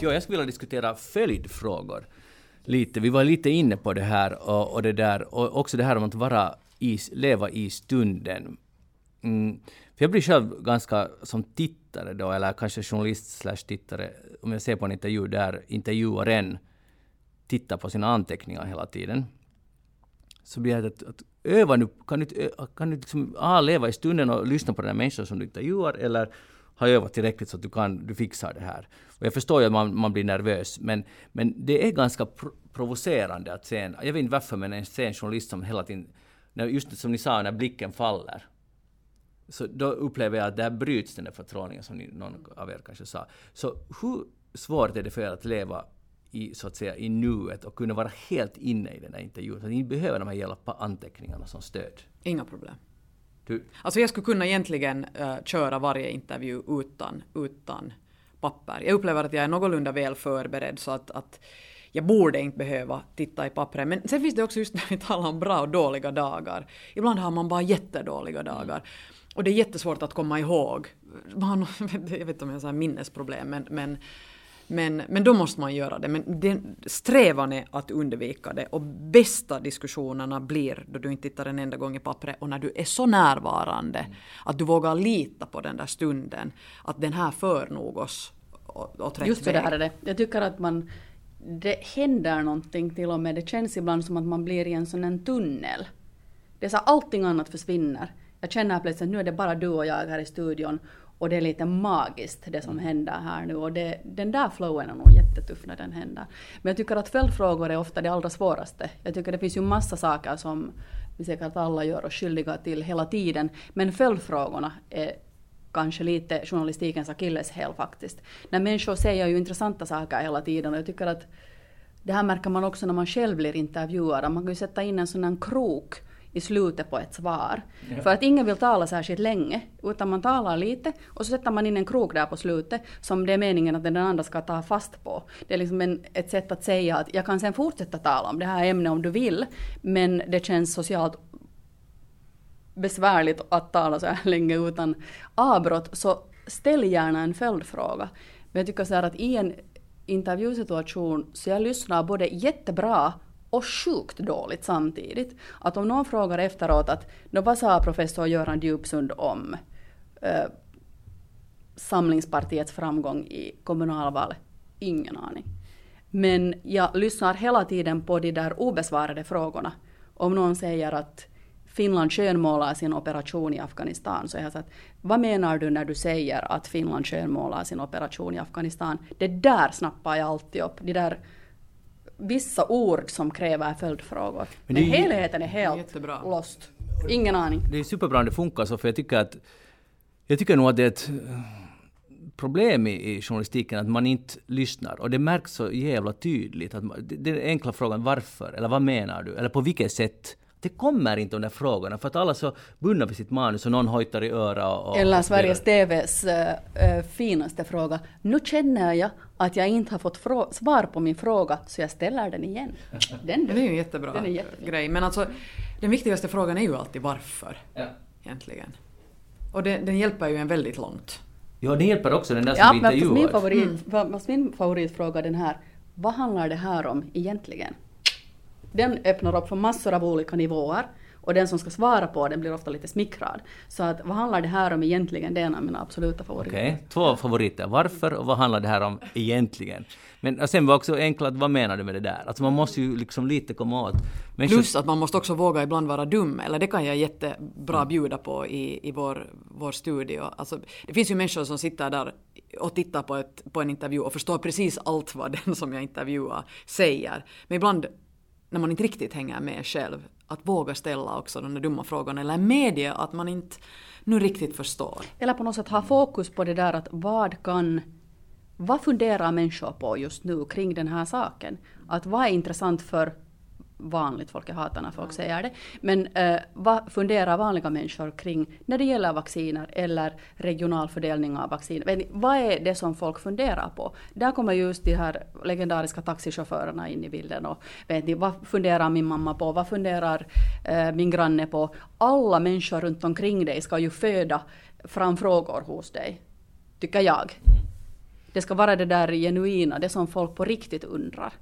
Speaker 1: Ja, jag skulle vilja diskutera följdfrågor lite. Vi var lite inne på det här och, och det där och också det här om att vara i, leva i stunden. Mm. För jag blir själv ganska som tittare då, eller kanske journalist slash tittare, om jag ser på en intervju där intervjuaren tittar på sina anteckningar hela tiden. Så blir det att, att öva nu, kan du, kan du liksom, ah, leva i stunden och lyssna på den här människan som du intervjuar, eller har övat tillräckligt så att du, kan, du fixar det här. Och jag förstår ju att man, man blir nervös, men, men det är ganska pro provocerande att se en, jag vet inte varför, men en, se en journalist som hela tiden, när, just som ni sa, när blicken faller, så då upplever jag att där bryts den där förtrollningen som ni, någon av er kanske sa. Så hur svårt är det för er att leva i, så att säga, i nuet och kunna vara helt inne i den här intervjun? Så att ni behöver de här hjälpa anteckningarna som stöd.
Speaker 3: Inga problem. Du? Alltså jag skulle kunna egentligen uh, köra varje intervju utan, utan papper. Jag upplever att jag är någorlunda väl förberedd så att, att jag borde inte behöva titta i pappret. Men sen finns det också just när vi talar om bra och dåliga dagar. Ibland har man bara jättedåliga dagar. Mm. Och det är jättesvårt att komma ihåg. Man, jag vet inte om jag har minnesproblem men, men men, men då måste man göra det. Men den, strävan är att undvika det. Och bästa diskussionerna blir då du inte tittar en enda gång i pappret och när du är så närvarande mm. att du vågar lita på den där stunden. Att den här för nog oss åt rätt
Speaker 2: Just det, väg. där är det. Jag tycker att man det händer någonting till och med. Det känns ibland som att man blir i en sån en tunnel. Det är så allting annat försvinner. Jag känner plötsligt att nu är det bara du och jag här i studion och det är lite magiskt det som mm. händer här nu och det, den där flowen är nog jättetuff när den händer. Men jag tycker att följdfrågor är ofta det allra svåraste. Jag tycker det finns ju massa saker som vi säkert alla gör oss skyldiga till hela tiden. Men följdfrågorna är kanske lite journalistikens akilleshäl faktiskt. När människor säger ju intressanta saker hela tiden och jag tycker att det här märker man också när man själv blir intervjuad. Man kan ju sätta in en sån här krok i slutet på ett svar. Ja. För att ingen vill tala särskilt länge, utan man talar lite och så sätter man in en krok där på slutet som det är meningen att den andra ska ta fast på. Det är liksom en, ett sätt att säga att jag kan sen fortsätta tala om det här ämnet om du vill, men det känns socialt besvärligt att tala så här länge utan avbrott, så ställ gärna en följdfråga. Men jag tycker så här att i en intervjusituation så jag lyssnar både jättebra och sjukt dåligt samtidigt. Att om någon frågar efteråt att vad sa professor Göran Djupsund om eh, Samlingspartiets framgång i kommunalvalet? Ingen aning. Men jag lyssnar hela tiden på de där obesvarade frågorna. Om någon säger att Finland skönmålar sin operation i Afghanistan. Så jag har sagt, vad menar du när du säger att Finland skönmålar sin operation i Afghanistan? Det där snappar jag alltid upp. De där vissa ord som kräver följdfrågor. Men, Men helheten är helt Jättebra. lost. Ingen aning.
Speaker 1: Det är superbra om det funkar så, för jag tycker att jag tycker nog att det är ett problem i, i journalistiken att man inte lyssnar. Och det märks så jävla tydligt. Att man, den enkla frågan varför, eller vad menar du, eller på vilket sätt det kommer inte de där frågorna för att alla är så bundna vid sitt manus och någon hojtar i öra. Och,
Speaker 2: Eller Sveriges TVs äh, finaste fråga. Nu känner jag att jag inte har fått svar på min fråga så jag ställer den igen.
Speaker 3: Den, det är ju en jättebra den är grej. Men alltså den viktigaste frågan är ju alltid varför. Ja. Egentligen. Och det, den hjälper ju en väldigt långt.
Speaker 1: Ja, det hjälper också den där som ja, intervjuar.
Speaker 2: Min, favorit, mm. min favoritfråga är den här. Vad handlar det här om egentligen? Den öppnar upp för massor av olika nivåer och den som ska svara på den blir ofta lite smickrad. Så att vad handlar det här om egentligen? Det är en av mina absoluta favoriter.
Speaker 1: Okej, okay. två favoriter. Varför och vad handlar det här om egentligen? Men sen var också enkelt, vad menar du med det där? Alltså man måste ju liksom lite komma åt...
Speaker 3: Människor... Plus att man måste också våga ibland vara dum, eller det kan jag jättebra mm. bjuda på i, i vår, vår studio. Alltså, det finns ju människor som sitter där och tittar på, ett, på en intervju och förstår precis allt vad den som jag intervjuar säger. Men ibland när man inte riktigt hänger med själv, att våga ställa också de där dumma frågorna eller medge att man inte nu riktigt förstår.
Speaker 2: Eller på något sätt ha fokus på det där att vad kan vad funderar människor på just nu kring den här saken? Att vad är intressant för vanligt folk, jag hatar när folk säger det. Men eh, vad funderar vanliga människor kring när det gäller vacciner eller regional fördelning av vacciner? Vad är det som folk funderar på? Där kommer just de här legendariska taxichaufförerna in i bilden. Och, vet ni, vad funderar min mamma på? Vad funderar eh, min granne på? Alla människor runt omkring dig ska ju föda fram frågor hos dig, tycker jag. Det ska vara det där genuina, det som folk på riktigt undrar.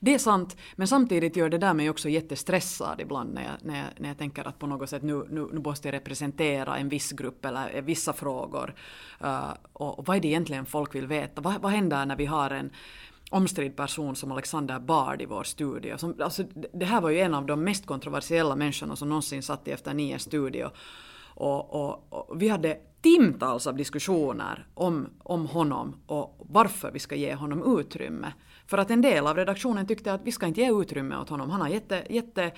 Speaker 3: Det är sant, men samtidigt gör det där mig också jättestressad ibland när jag, när jag, när jag tänker att på något sätt nu, nu, nu måste jag representera en viss grupp eller vissa frågor. Uh, och, och vad är det egentligen folk vill veta? Vad, vad händer när vi har en omstridd person som Alexander Bard i vår studio. Som, alltså, det här var ju en av de mest kontroversiella människorna som någonsin satt i Efter nio studio. Och, och, och, vi hade timtals av diskussioner om, om honom och varför vi ska ge honom utrymme. För att en del av redaktionen tyckte att vi ska inte ge utrymme åt honom. Han har jätte, jätte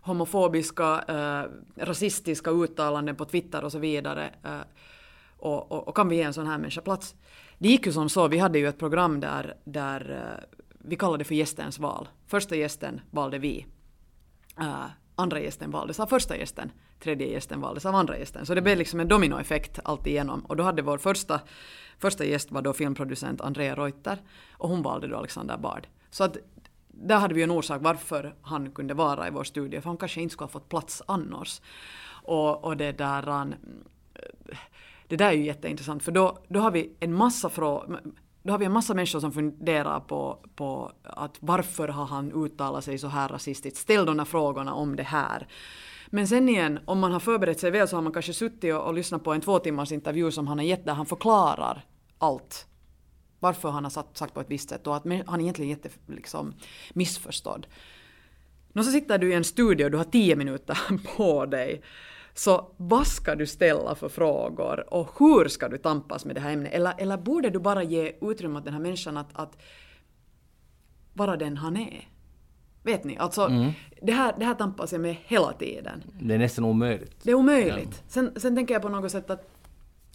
Speaker 3: homofobiska, eh, rasistiska uttalanden på Twitter och så vidare. Eh, och, och, och, kan vi ge en sån här människa plats? Det gick ju som så, vi hade ju ett program där, där eh, vi kallade det för gästens val. Första gästen valde vi. Eh, andra gästen valdes av första gästen. Tredje gästen valdes av andra gästen. Så det blev liksom en dominoeffekt alltigenom. Och då hade vår första Första gäst var då filmproducent Andrea Reuter och hon valde då Alexander Bard. Så att där hade vi en orsak varför han kunde vara i vår studio, för han kanske inte skulle ha fått plats annars. Och, och det där... Han, det där är ju jätteintressant, för då, då har vi en massa frågor då har vi en massa människor som funderar på, på att varför har han uttalat sig så här rasistiskt? Ställ de här frågorna om det här. Men sen igen, om man har förberett sig väl så har man kanske suttit och, och lyssnat på en två timmars intervju som han har gett där han förklarar allt. Varför han har sagt, sagt på ett visst sätt och att han är egentligen jätte liksom, missförstådd. Och så sitter du i en studio och du har tio minuter på dig. Så vad ska du ställa för frågor och hur ska du tampas med det här ämnet? Eller, eller borde du bara ge utrymme åt den här människan att, att vara den han är? Vet ni? Alltså, mm. det, här, det här tampas jag med hela tiden.
Speaker 1: Det är nästan omöjligt.
Speaker 3: Det är omöjligt. Sen, sen tänker jag på något sätt att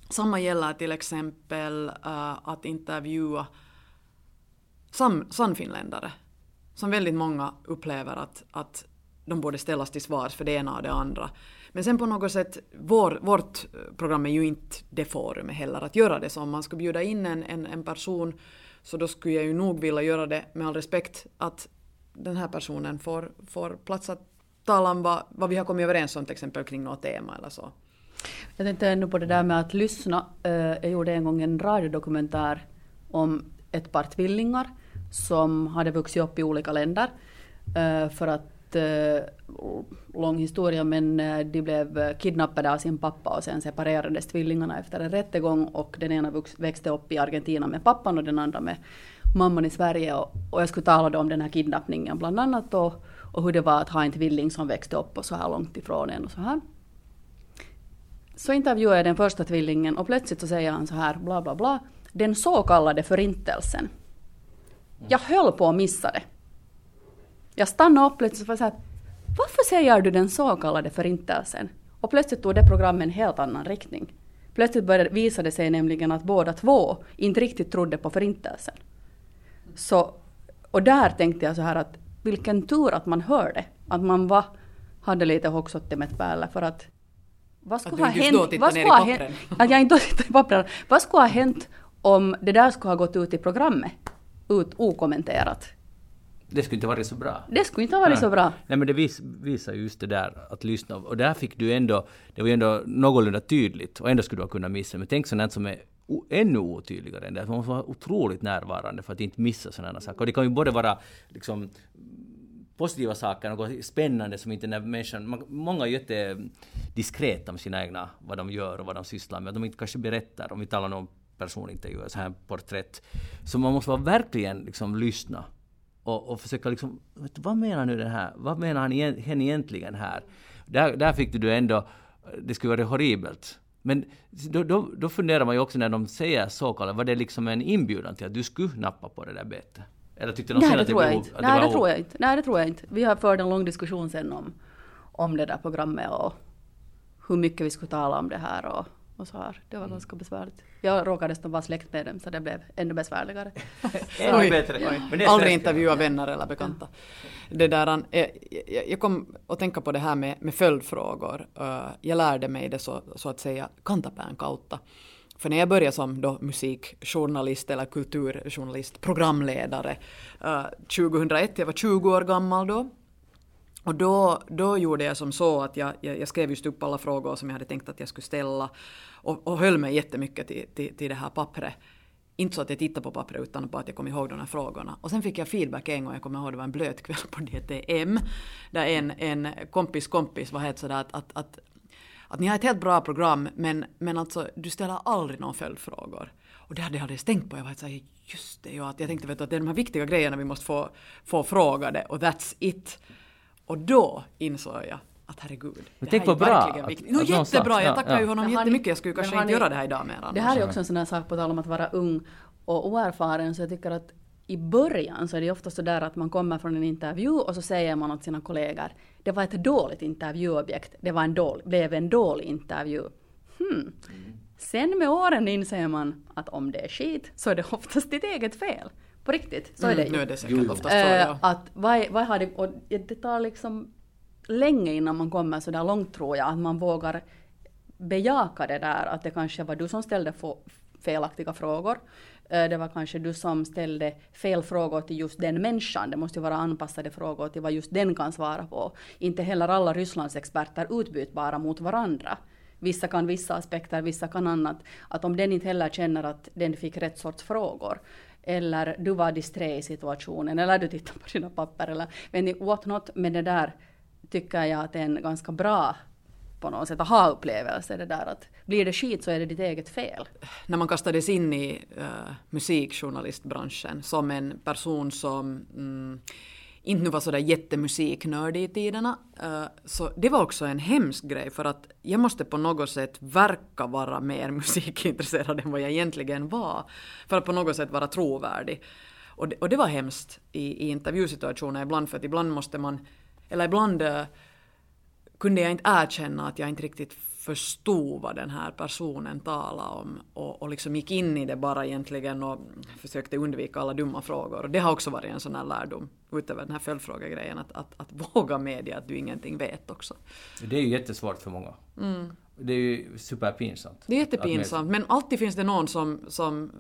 Speaker 3: samma gäller till exempel uh, att intervjua sam, sannfinländare. Som väldigt många upplever att, att de borde ställas till svars för det ena och det andra. Men sen på något sätt, vår, vårt eh, program är ju inte det forumet heller att göra det. Så om man skulle bjuda in en, en, en person så då skulle jag ju nog vilja göra det med all respekt att den här personen får, får plats att tala om vad, vad vi har kommit överens om till exempel kring något tema eller så.
Speaker 2: Jag tänkte ännu på det där med att lyssna. Eh, jag gjorde en gång en radiodokumentär om ett par tvillingar som hade vuxit upp i olika länder. Eh, för att, Eh, lång historia, men eh, de blev kidnappade av sin pappa och sen separerades tvillingarna efter en rättegång och den ena växte upp i Argentina med pappan och den andra med mamman i Sverige. Och, och jag skulle tala då om den här kidnappningen bland annat och, och hur det var att ha en tvilling som växte upp och så här långt ifrån en och så här. Så intervjuar jag den första tvillingen och plötsligt så säger han så här bla bla bla. Den så kallade förintelsen. Jag höll på att missa det. Jag stannade upp plötsligt och sa varför säger du den så kallade förintelsen? Och plötsligt tog det programmet en helt annan riktning. Plötsligt började, visade det sig nämligen att båda två inte riktigt trodde på förintelsen. Så, och där tänkte jag så här att vilken tur att man hörde. Att man var, hade lite hoxottimet päällä för att vad skulle ha hänt? Vad skulle ha hänt? Att jag inte tittade i pappren. Vad skulle ha hänt om det där skulle ha gått ut i programmet? Ut okommenterat.
Speaker 1: Det skulle inte varit så bra.
Speaker 2: Det skulle inte ha varit
Speaker 1: Nej.
Speaker 2: så bra.
Speaker 1: Nej men det vis, visar just det där att lyssna. Och där fick du ändå, det var ju ändå någorlunda tydligt och ändå skulle du ha kunnat missa. Men tänk sånt som är ännu otydligare än det. Man måste vara otroligt närvarande för att inte missa sådana saker. Och det kan ju både vara liksom positiva saker, något spännande som inte när människan... Många är jättediskreta med sina egna, vad de gör och vad de sysslar med. De inte kanske berättar, om vi talar om personintervjuer, så här porträtt. Så man måste vara verkligen liksom lyssna och, och försöka liksom, vad menar nu den här, vad menar han hen egentligen här? Där, där fick du ändå, det skulle vara horribelt. Men då, då, då funderar man ju också när de säger så kallat, var det liksom en inbjudan till att du skulle nappa på det där betet? Eller tyckte de
Speaker 2: Nej,
Speaker 1: sen
Speaker 2: det
Speaker 1: att
Speaker 2: tror jag
Speaker 1: var-
Speaker 2: inte.
Speaker 1: att
Speaker 2: Nej,
Speaker 1: var
Speaker 2: det tror jag inte. Nej, det tror jag inte. Vi har fört en lång diskussion sen om, om det där programmet och hur mycket vi skulle tala om det här och, och så här. Det var ganska besvärligt. Jag råkade nästan vara släkt med dem så det blev ännu besvärligare.
Speaker 1: Ännu
Speaker 3: Oj,
Speaker 1: bättre.
Speaker 3: oj.
Speaker 1: Men det är
Speaker 3: Aldrig intervjua vänner eller bekanta. Det där, eh, jag, jag kom att tänka på det här med, med följdfrågor. Eh, Jag lärde mig det så, så att säga kantapään kautta. För när jag började som då musikjournalist eller kulturjournalist, programledare, eh, 2001, jag var 20 år gammal då, och då, då gjorde jag som så att jag, jag, jag skrev just upp alla frågor som jag hade tänkt att jag skulle ställa och, och höll mig jättemycket till, till, till det här pappret. Inte så att jag tittade på pappret utan bara att jag kom ihåg de här frågorna. Och sen fick jag feedback en gång, jag kommer ihåg det var en blöt kväll på DTM, där en, en kompis kompis var helt sådär att, att, att, att ni har ett helt bra program men, men alltså du ställer aldrig några följdfrågor. Och det hade jag aldrig tänkt på. Jag var helt såhär, just det, ja, att jag tänkte vet du, att det är de här viktiga grejerna vi måste få, få frågade och that's it. Och då insåg jag att herregud, det
Speaker 1: tänk
Speaker 3: här är
Speaker 1: bra
Speaker 3: verkligen
Speaker 1: att-
Speaker 3: viktigt. No, jättebra,
Speaker 1: ja,
Speaker 3: jag tackar
Speaker 1: ja.
Speaker 3: ju honom
Speaker 2: Men
Speaker 3: jättemycket. Jag skulle
Speaker 2: men
Speaker 3: kanske inte
Speaker 2: ni-
Speaker 3: göra det här idag mer
Speaker 2: Det här är också en sån här sak på tal om att vara ung och oerfaren, så jag tycker att i början så är det ofta så där att man kommer från en intervju och så säger man åt sina kollegor, det var ett dåligt intervjuobjekt, det var en dålig, blev en dålig intervju. Hmm. Sen med åren inser man att om det är skit så är det oftast ditt eget fel. På riktigt, så är det
Speaker 3: Mm, nu är
Speaker 2: ju.
Speaker 3: det säkert
Speaker 1: Jo,
Speaker 3: oftast så,
Speaker 2: Eh,
Speaker 3: ja.
Speaker 2: att vad, vad har det, och det tar liksom länge innan man kommer så där långt tror jag, att man vågar bejaka det där att det kanske var du som ställde felaktiga frågor. Eh, Det var kanske du som ställde fel frågor till just den människan. Det måste ju vara anpassade frågor till vad just den kan svara på. Inte heller alla Rysslandsexperter utbytbara mot varandra. Vissa kan vissa aspekter, vissa kan annat. Att om den inte heller känner att den fick rätt sorts frågor, eller du var disträ i situationen, eller du tittade på dina papper, eller vet ni, what not, men det där tycker jag att det är en ganska bra på något sätt aha-upplevelse det där att blir det skit så är det ditt eget fel.
Speaker 3: när man kastades in i uh, musikjournalistbranschen som en person som mm, inte nu var sådär jättemusiknördig i tiderna. Eh, så det var också en hemsk grej för att jag måste på något sätt verka vara mer musikintresserad än vad jag egentligen var. För att på något sätt vara trovärdig. Och det, och det var hemskt i, i intervjusituationer ibland för att ibland måste man, eller ibland eh, kunde jag inte erkänna att jag inte riktigt förstod vad den här personen talade om och, och liksom gick in i det bara egentligen och försökte undvika alla dumma frågor. Och det har också varit en sån här lärdom utöver den här följdfrågegrejen att, att, att våga medge att du ingenting vet också.
Speaker 1: Det är ju jättesvårt för många. Det är ju superpinsamt.
Speaker 3: Det är jättepinsamt men alltid finns det någon som, som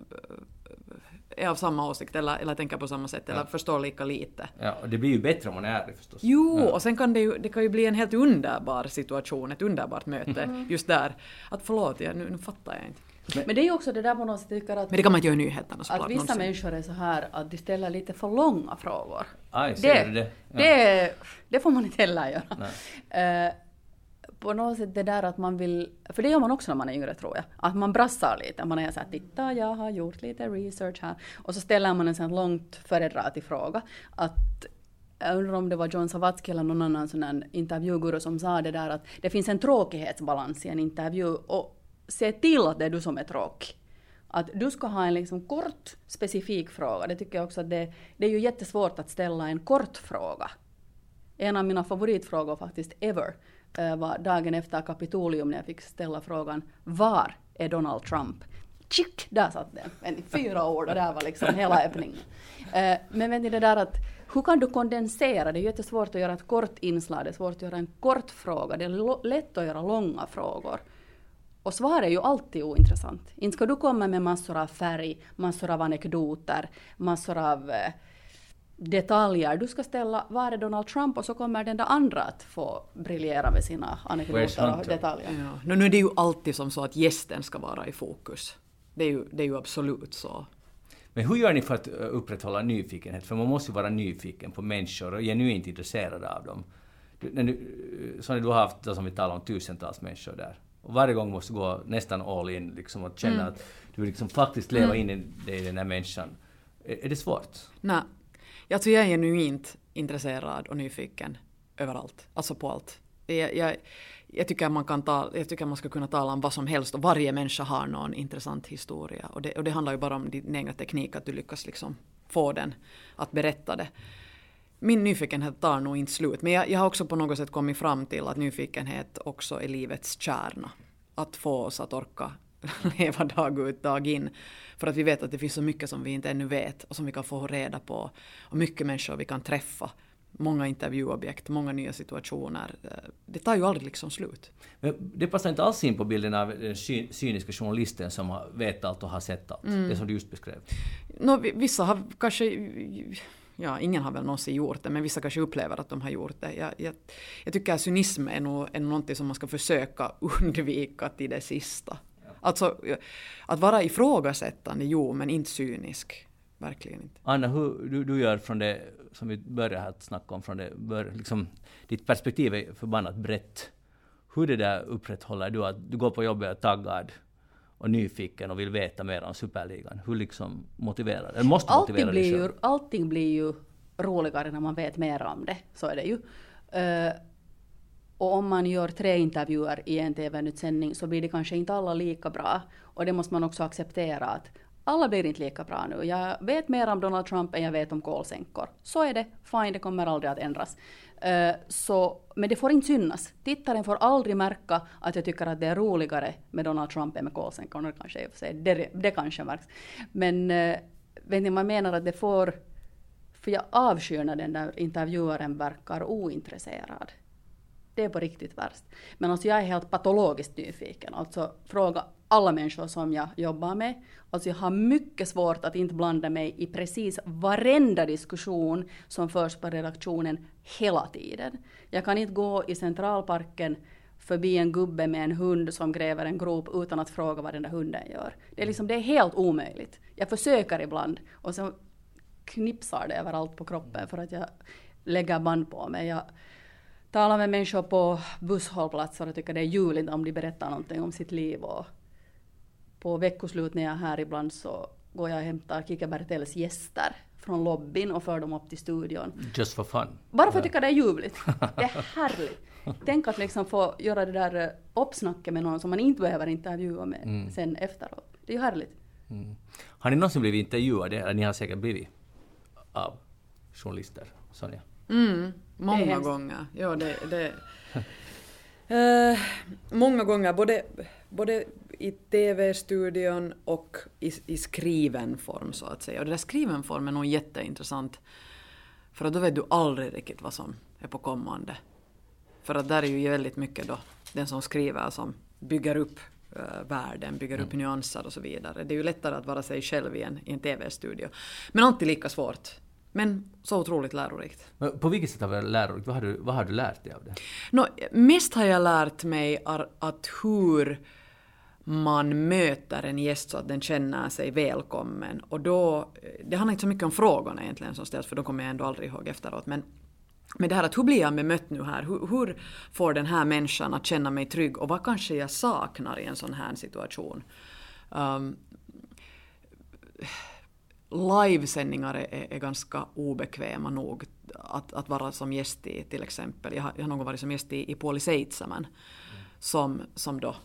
Speaker 3: är av samma åsikt eller, eller tänker på samma sätt eller
Speaker 1: Ja.
Speaker 3: förstår lika lite.
Speaker 1: Ja, och det blir ju bättre om man är ärlig förstås.
Speaker 3: Jo,
Speaker 1: Ja.
Speaker 3: och sen kan det ju, det kan ju bli en helt underbar situation, ett underbart möte
Speaker 2: Mm.
Speaker 3: just där. Att förlåt, jag, nu, nu fattar jag inte.
Speaker 2: Men det är ju också det där på något sätt, tycker att,
Speaker 3: Men det kan man inte göra i nyheterna
Speaker 2: att
Speaker 3: såklart.
Speaker 2: vissa
Speaker 3: någonsin.
Speaker 2: människor är så här att de ställer lite för långa frågor.
Speaker 1: Aj, ser du det? Ja.
Speaker 2: det, det får man inte heller göra.
Speaker 1: Nej.
Speaker 2: Eh, på något sätt det där att man vill, för det gör man också när man är yngre tror jag, att man brassar lite. Man är så här, titta jag har gjort lite research här. Och så ställer man en sån här långt föredrag till fråga. Att jag undrar om det var John Savatsky eller någon annan sån här intervjuguru som sa det där att det finns en tråkighetsbalans i en intervju och se till att det är du som är tråkig. Att du ska ha en liksom kort specifik fråga. Det tycker jag också att det, det är ju jättesvårt att ställa en kort fråga. En av mina favoritfrågor faktiskt ever Eh, var dagen efter Kapitolium när jag fick ställa frågan Var är Donald Trump? Tjick! Där satt den. En, fyra ord och där var liksom hela öppningen. Eh, men vet ni det där att hur kan du kondensera? Det är jättesvårt att göra ett kort inslag, det är svårt att göra en kort fråga, det är lätt att göra långa frågor. Och svar är ju alltid ointressant. Inte ska du komma med massor av färg, massor av anekdoter, massor av eh, detaljer. Du ska ställa var är Donald Trump och så kommer den där andra att få briljera med sina anekdoter och detaljer.
Speaker 3: Ja. Nu är det ju alltid som så att gästen ska vara i fokus. Det är ju, det är ju absolut så.
Speaker 1: Men hur gör ni för att upprätthålla nyfikenhet? För man måste ju vara nyfiken på människor och genuint intresserad av dem. Du, när du, så när du har haft, som vi talar om, tusentals människor där. Och varje gång måste du gå nästan all in liksom, och känna mm. att du liksom faktiskt leva mm. in i den här människan. Är, är det svårt?
Speaker 3: Nej. Jag tror jag är genuint intresserad och nyfiken överallt. Alltså på allt. Jag, jag, jag, tycker man kan ta, jag tycker man ska kunna tala om vad som helst och varje människa har någon intressant historia. Och det, och det handlar ju bara om din egna teknik, att du lyckas liksom få den att berätta det. Min nyfikenhet tar nog inte slut, men jag, jag har också på något sätt kommit fram till att nyfikenhet också är livets kärna. Att få oss att orka leva dag ut, dag in. För att vi vet att det finns så mycket som vi inte ännu vet och som vi kan få reda på. Och mycket människor vi kan träffa många intervjuobjekt, många nya situationer. Det tar ju aldrig liksom slut.
Speaker 1: Men det passar inte alls in på bilden av den cyniska journalisten som vet allt och har sett allt. Mm. Det som du just beskrev.
Speaker 3: No, vissa har kanske... Ja, ingen har väl någonsin gjort det, men vissa kanske upplever att de har gjort det. Jag, jag, jag tycker att cynism är nog, är någonting som man ska försöka undvika till det sista. Alltså, att vara ifrågasättande, jo, men inte cynisk. Verkligen inte.
Speaker 1: Anna, hur du, du gör från det som vi började här att snacka om, från det, bör, liksom, ditt perspektiv är förbannat brett. Hur det där upprätthåller du att du går på jobbet och taggad och nyfiken och vill veta mer om superligan? Hur liksom motiverar eller måste
Speaker 2: allting
Speaker 1: motivera
Speaker 2: blir ju, Allting blir ju roligare när man vet mer om det, så är det ju. Uh, och om man gör tre intervjuer i en TV-utsändning så blir det kanske inte alla lika bra. Och det måste man också acceptera att alla blir inte lika bra nu. Jag vet mer om Donald Trump än jag vet om kolsänkor. Så är det, fine, det kommer aldrig att ändras. Uh, så, men det får inte synas. Tittaren får aldrig märka att jag tycker att det är roligare med Donald Trump än med kolsänkorna. Det, det, det kanske märks. Men uh, vet ni, man menar att det får... För jag avskyr när den där intervjuaren verkar ointresserad. Det är på riktigt värst. Men alltså jag är helt patologiskt nyfiken. Alltså fråga alla människor som jag jobbar med. Alltså jag har mycket svårt att inte blanda mig i precis varenda diskussion som förs på redaktionen hela tiden. Jag kan inte gå i Centralparken förbi en gubbe med en hund som gräver en grop utan att fråga vad den där hunden gör. Det är, liksom, det är helt omöjligt. Jag försöker ibland och så knipsar det överallt på kroppen för att jag lägger band på mig. Jag talar med människor på busshållplatser och tycker det är ljuvligt om de berättar någonting om sitt liv och på veckoslut när jag är här ibland så går jag och hämtar Kikka Bertels gäster från lobbyn och för dem upp till studion.
Speaker 1: Just for fun?
Speaker 2: Bara för att tycka det är ljuvligt. Det är härligt. Tänk att liksom få göra det där uppsnacket med någon som man inte behöver intervjua med mm. sen efteråt. Det är ju härligt. Mm.
Speaker 1: Har ni någonsin blivit intervjuade? Eller ni har säkert blivit av journalister, Sonja?
Speaker 3: Mm, många gånger. Ja, det... det uh, många gånger, både, både i TV-studion och i, i, skriven form så att säga. Och det där skriven form är nog jätteintressant. För att då vet du aldrig riktigt vad som är på kommande. För att där är ju väldigt mycket då den som skriver som bygger upp uh, världen, bygger mm. upp nyanser och så vidare. Det är ju lättare att vara sig själv i en, i en TV-studio. Men alltid lika svårt. Men så otroligt lärorikt.
Speaker 1: Men på vilket sätt har det varit lärorikt? Vad har, du, vad har du lärt dig av det?
Speaker 3: No, mest har jag lärt mig att hur man möter en gäst så att den känner sig välkommen. Och då, det handlar inte så mycket om frågorna egentligen som ställs, för då kommer jag ändå aldrig ihåg efteråt. Men, men det här att hur blir jag bemött nu här? Hur, hur, får den här människan att känna mig trygg? Och vad kanske jag saknar i en sån här situation? Um, livesändningar är, är ganska obekväma nog. att, att vara som gäst i till exempel, jag har, jag har någon gång varit som gäst i, i Puoli Seitsemän mm. som, som då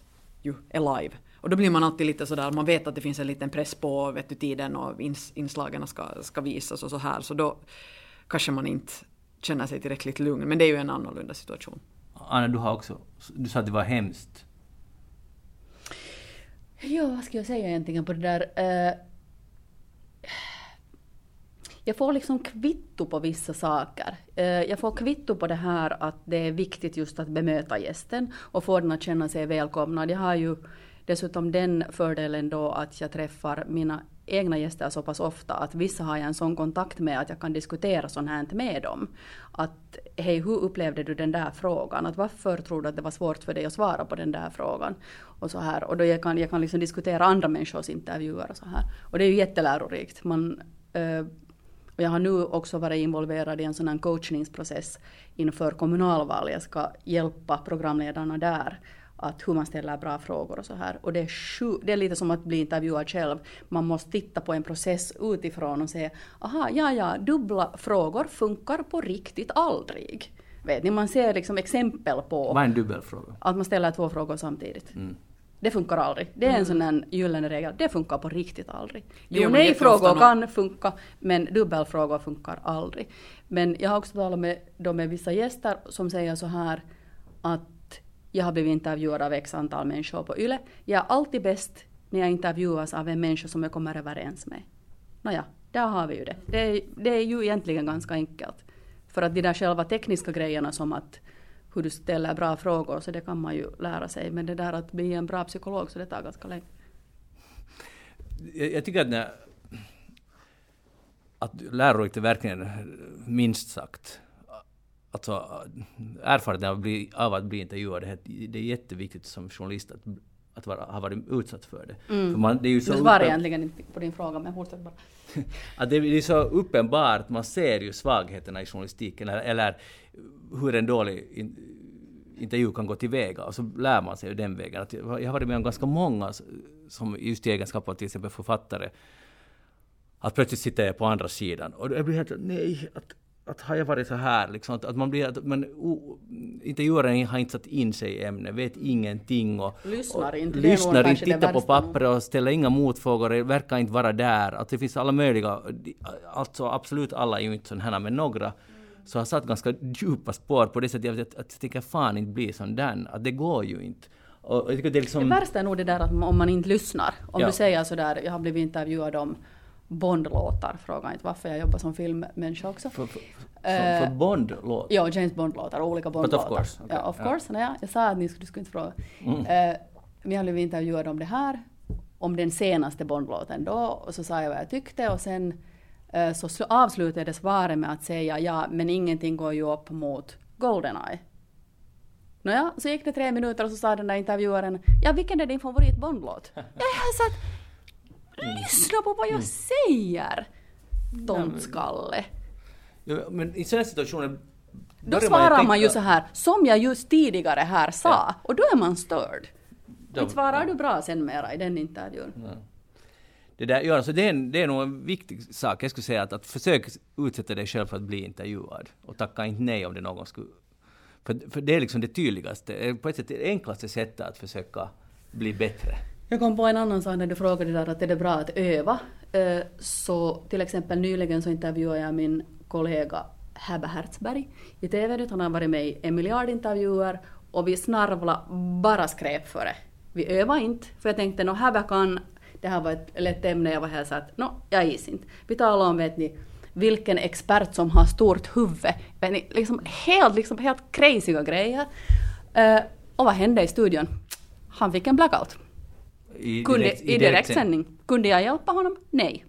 Speaker 3: ju är live. Och då blir man alltid lite sådär, man vet att det finns en liten press på vet du, tiden och ins, inslagen ska, ska visas och så här, så då kanske man inte känner sig tillräckligt lugn. Men det är ju en annorlunda situation.
Speaker 1: Anna, du har också, du sa att det var hemskt.
Speaker 2: Ja, vad ska jag säga egentligen på det där? Uh, jag får liksom kvitto på vissa saker. Eh, jag får kvitto på det här att det är viktigt just att bemöta gästen och få den att känna sig välkomnad. Jag har ju dessutom den fördelen då att jag träffar mina egna gäster så pass ofta att vissa har jag en sån kontakt med att jag kan diskutera sånt här med dem. Att hej, hur upplevde du den där frågan? Att varför tror du att det var svårt för dig att svara på den där frågan? Och så här. Och då jag kan jag kan liksom diskutera andra människors intervjuer och så här. Och det är ju jättelärorikt. Man, äh, och jag har nu också varit involverad i en sån här coachningsprocess inför kommunalval. Jag ska hjälpa programledarna där att hur man ställer bra frågor och så här. Och det är, sju, det är lite som att bli intervjuad själv. Man måste titta på en process utifrån och säga, aha, ja, ja, dubbla frågor funkar på riktigt aldrig. Vet ni, man ser liksom exempel på...
Speaker 1: Vad är en dubbelfråga?
Speaker 2: Att man ställer två frågor samtidigt. Mm. Det funkar aldrig. Det är en mm. sån här gyllene regel. Det funkar på riktigt aldrig. Jo, nej-frågor kan funka, men dubbelfrågor funkar aldrig. Men jag har också talat med, då med vissa gäster som säger så här att jag har blivit intervjuad av x antal människor på YLE. Jag är alltid bäst när jag intervjuas av en människa som jag kommer överens med. Nåja, där har vi ju det. Det är, det är ju egentligen ganska enkelt. För att de där själva tekniska grejerna som att hur du ställer bra frågor, så det kan man ju lära sig. Men det där att bli en bra psykolog, så det tar ganska länge.
Speaker 1: Jag, jag tycker att, när, att lärorikt är verkligen minst sagt alltså, erfarenheten av, bli, av att bli intervjuad, det, det är jätteviktigt som journalist att, att vara, ha varit utsatt för det.
Speaker 2: Mm. För man, det är ju så du svarar egentligen inte på din fråga, men fortsätt bara.
Speaker 1: att det är så uppenbart, man ser ju svagheterna i journalistiken, eller, eller hur en dålig in, intervju kan gå tillväga, och så lär man sig ju den vägen. Att jag har varit med om ganska många, som just i egenskap av till exempel författare, att plötsligt sitter jag på andra sidan och jag blir helt nej, att att har jag varit så här, liksom, att, att man blir, att man, oh, intervjuaren har inte satt in sig i ämnet, vet ingenting och
Speaker 2: lyssnar inte,
Speaker 1: och, lyssnar inte tittar på pappret och ställer inga motfrågor, verkar inte vara där. Att det finns alla möjliga, alltså absolut alla är ju inte sådana här, men några så har satt ganska djupa spår på det sättet att, att, jag tänker fan inte bli sån där, att det går ju inte.
Speaker 2: Och jag det, liksom... det värsta är nog det där att om man inte lyssnar. Om ja. du säger sådär, jag har blivit intervjuad om Bond-låtar. Fråga inte varför jag jobbar som filmmänniska också.
Speaker 1: För, för, för, för Bond-låtar?
Speaker 2: Ja, James Bond-låtar, olika Bond-låtar.
Speaker 1: But of course.
Speaker 2: Okay. Ja, of course. Ja. jag sa att ni skulle, du skulle inte fråga. Mm. Uh, men jag blev intervjuad om det här, om den senaste Bond-låten då, och så sa jag vad jag tyckte och sen uh, så avslutade jag svaret med att säga ja, men ingenting går ju upp mot Goldeneye. Nåja, så gick det tre minuter och så sa den där intervjuaren, ja vilken är din favorit Bond-låt? jag sa att Lyssna på vad jag mm. säger! Tomtskalle.
Speaker 1: Ja, men i sådana situationer
Speaker 2: då svarar man, man, ju så här, som jag just tidigare här sa, ja. och då är man störd. Då svarar du bra sen mera i den intervjun. Ja.
Speaker 1: Det, där, ja, alltså det, är det är nog en viktig sak. Jag skulle säga att, att försök utsätta dig själv för att bli intervjuad. Och tacka inte nej om det någon skulle... För, för det är liksom det tydligaste, på ett sätt det enklaste sättet att försöka bli bättre.
Speaker 2: Jag kom på en annan sak när du frågade där att är det bra att öva. Eh, så till exempel nyligen så intervjuade jag min kollega Häbe Hertzberg i TV. Han har varit med i en miljard intervjuer och vi snarvla bara skrek för det. Vi övade inte, för jag tänkte nå Häbe kan, det här var ett lätt ämne, jag var här så att nå, jag is inte. Vi talade om, vet ni, vilken expert som har stort huvud. Vet ni, liksom helt, liksom helt crazyga grejer. Uh, och vad hände i studion? Han fick en blackout.
Speaker 1: I,
Speaker 2: Kunde,
Speaker 1: direkt,
Speaker 2: I direktsändning. Kunde jag hjälpa honom? Nej.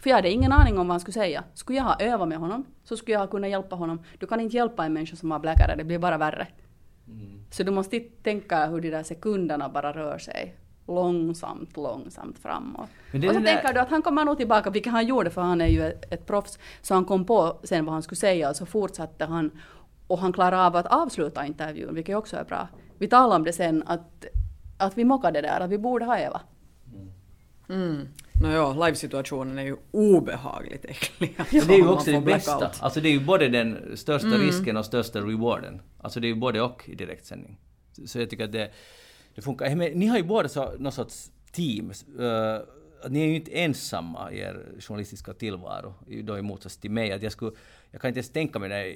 Speaker 2: För jag hade ingen aning om vad han skulle säga. Skulle jag ha övat med honom så skulle jag ha kunnat hjälpa honom. Du kan inte hjälpa en människa som har bläckare, det blir bara värre. Mm. Så du måste tänka hur de där sekunderna bara rör sig långsamt, långsamt framåt. och så tänker du att han kommer nog tillbaka, vilket han gjorde för han är ju ett, ett proffs. Så han kom på sen vad han skulle säga och så fortsatte han. Och han klarade av att avsluta intervjun, vilket också är bra. Vi talade om det sen, att att vi mockade där, att vi borde ha Eva.
Speaker 3: Mm. Nåja, livesituationen är ju obehagligt äcklig.
Speaker 1: det är ju också det bästa. Alltså det är ju både den största mm. risken och största rewarden. Alltså det är ju både och i direktsändning. Så jag tycker att det, det funkar. ni har ju båda så, någon sorts team. Uh, ni är ju inte ensamma i er journalistiska tillvaro, då i motsats till mig. Att jag, skulle, jag kan inte ens tänka mig den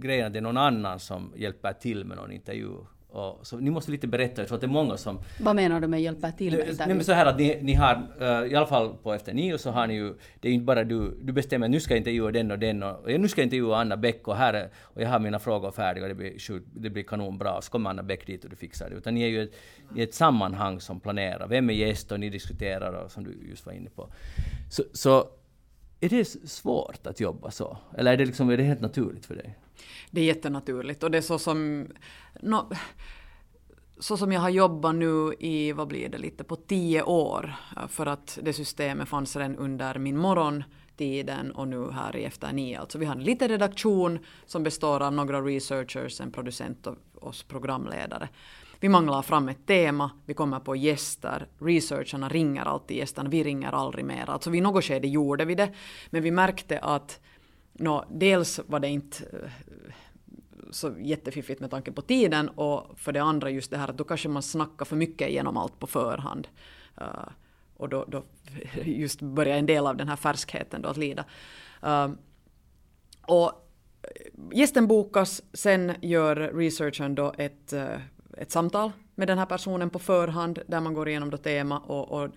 Speaker 1: grejen att det är någon annan som hjälper till med någon intervju och, så ni måste lite berätta, jag tror att det är många som...
Speaker 2: Vad menar du med hjälpa till med
Speaker 1: Nej, men så här att ni, ni har, uh, i alla fall på Efter nio så har ni ju, det är inte bara du, du bestämmer nu ska jag intervjua den och den och, och nu ska jag intervjua Anna Bäck och här och jag har mina frågor färdiga och det blir, det blir kanonbra och så kommer Anna Bäck dit och du fixar det. Utan ni är ju ett, i ett sammanhang som planerar, vem är gäst och ni diskuterar och som du just var inne på. Så, så är det svårt att jobba så? Eller är det, liksom, är det helt naturligt för dig?
Speaker 3: Det är jättenaturligt och det är så som... No, så som jag har jobbat nu i, vad blir det, lite på tio år. För att det systemet fanns redan under min morgontiden och nu här i Efter nio. Alltså vi har en liten redaktion som består av några researchers, en producent och oss programledare. Vi manglar fram ett tema, vi kommer på gäster, researcherna ringer alltid gästerna, vi ringer aldrig mer. Alltså vid något skede gjorde vi det, men vi märkte att no, dels var det inte eh, så jättefiffigt med tanke på tiden och för det andra just det här att då kanske man snackar för mycket genom allt på förhand. Uh, och då, då just börjar en del av den här färskheten då att lida. Uh, och gästen bokas, sen gör researchern då ett, uh, ett samtal med den här personen på förhand där man går igenom då tema och, och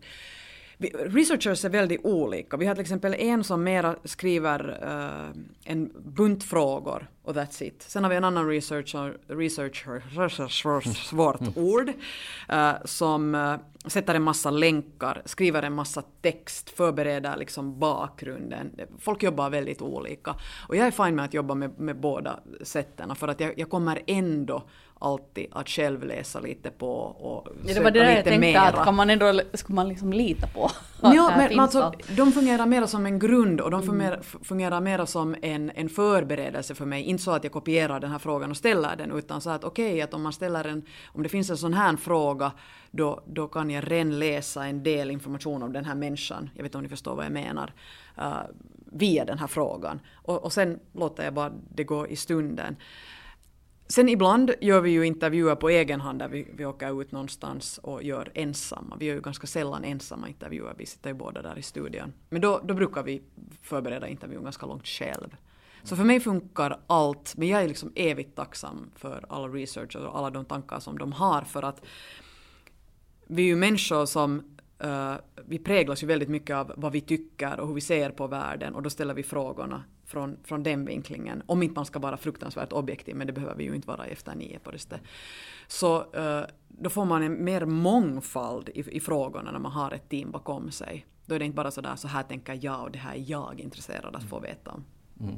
Speaker 3: Researchers är väldigt olika. Vi har till exempel en som mera skriver uh, en bunt frågor och that's it. Sen har vi en annan researcher, researcher svårt ord, uh, som uh, sätter en massa länkar, skriver en massa text, förbereder liksom bakgrunden. Folk jobbar väldigt olika. Och jag är fin med att jobba med, med båda sätten för att jag, jag kommer ändå alltid att själv läsa lite på och
Speaker 2: ja, Det var det där jag tänkte mera. att kan man ändå, skulle man liksom lita på?
Speaker 3: Ja, men alltså, de fungerar mer som en grund och de mm. fungerar, fungerar mer som en, en förberedelse för mig. Inte så att jag kopierar den här frågan och ställer den utan så att okej okay, att om man ställer en, om det finns en sån här fråga då, då kan jag redan läsa en del information om den här människan, jag vet inte om ni förstår vad jag menar, uh, via den här frågan. Och, och sen låter jag bara det gå i stunden. Sen ibland gör vi ju intervjuer på egen hand där vi, vi åker ut någonstans och gör ensamma. Vi gör ju ganska sällan ensamma intervjuer, vi sitter ju båda där i studion. Men då, då brukar vi förbereda intervjun ganska långt själv. Så för mig funkar allt, men jag är liksom evigt tacksam för all research och alla de tankar som de har för att vi är ju människor som uh, vi präglas ju väldigt mycket av vad vi tycker och hur vi ser på världen och då ställer vi frågorna från, från den vinklingen. Om inte man ska vara fruktansvärt objektiv, men det behöver vi ju inte vara efter nio på det stället. Så uh, då får man en mer mångfald i, i frågorna när man har ett team bakom sig. Då är det inte bara sådär, så här tänker jag och det här är jag intresserad att få veta om. Mm.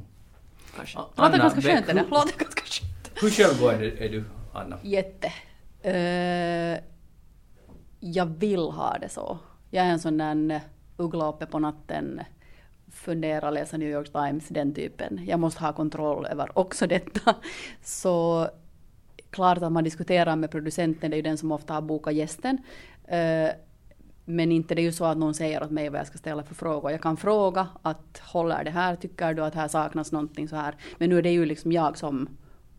Speaker 2: Kanske. Låter ganska skönt det där. Låter ganska
Speaker 1: skönt. Hur självgående är du, Anna?
Speaker 2: Jätte. Uh, jag vill ha det så. Jag är en sån där uggla uppe på natten, fundera, läsa New York Times, den typen. Jag måste ha kontroll över också detta. Så klart att man diskuterar med producenten, det är ju den som ofta har bokat gästen. Eh, men inte det är ju så att någon säger åt mig vad jag ska ställa för frågor. Jag kan fråga att håller det här, tycker du att här saknas någonting så här. Men nu är det ju liksom jag som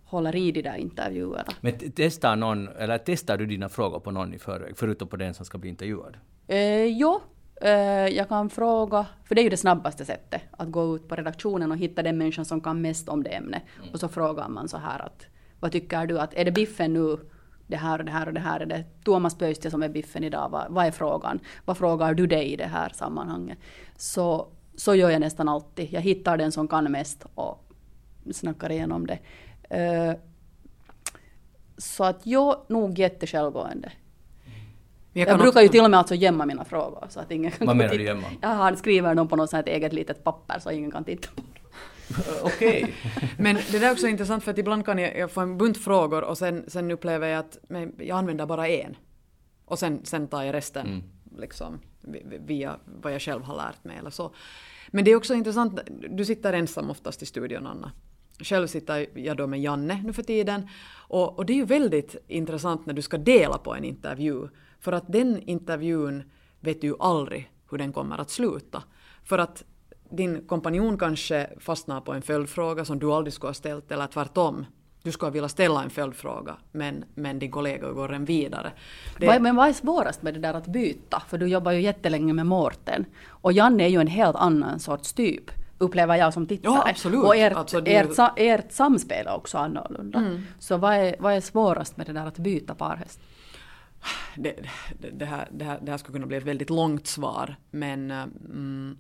Speaker 2: håller i de där intervjuerna.
Speaker 1: Men testar någon, eller testar du dina frågor på någon i förväg, förutom på den som ska bli intervjuad?
Speaker 2: Eh, jo, eh, jag kan fråga, för det är ju det snabbaste sättet, att gå ut på redaktionen och hitta den människan som kan mest om det ämnet. Mm. Och så frågar man så här att, vad tycker du att, är det biffen nu det här och det här och det här. Är det Tuomas Pöysti som är biffen idag? Vad, vad är frågan? Vad frågar du dig i det här sammanhanget? Så, så gör jag nästan alltid. Jag hittar den som kan mest och snackar igenom det. Uh, så att jag nog jättesjälvgående. Jag, jag brukar ju till och med alltså gömma mina frågor. Så att ingen kan
Speaker 1: Vad menar du gömma?
Speaker 2: Jag skriver dem på något sånt eget litet papper så ingen kan titta på
Speaker 1: Okej. Okay.
Speaker 3: Men det där är också intressant för att ibland kan jag, jag få en bunt frågor och sen, sen upplever jag att men jag använder bara en. Och sen, sen tar jag resten mm. liksom, via vad jag själv har lärt mig eller så. Men det är också intressant, du sitter ensam oftast i studion Anna. Själv sitter jag då med Janne nu för tiden. Och, och det är ju väldigt intressant när du ska dela på en intervju. För att den intervjun vet du ju aldrig hur den kommer att sluta. För att din kompanjon kanske fastnar på en följdfråga som du aldrig skulle ha ställt eller tvärtom. Du skulle vilja ställa en följdfråga men, men din kollega går en vidare.
Speaker 2: Det... Men vad är svårast med det där att byta? För du jobbar ju jättelänge med Mårten. Och Janne är ju en helt annan sorts typ upplever jag som tittare.
Speaker 3: Ja, absolut.
Speaker 2: Och ert, alltså det... ert, ert samspel är också annorlunda. Mm. Så vad är, vad är svårast med det där att byta parhäst?
Speaker 3: Det, det, det, här, det, här, det här skulle kunna bli ett väldigt långt svar men mm,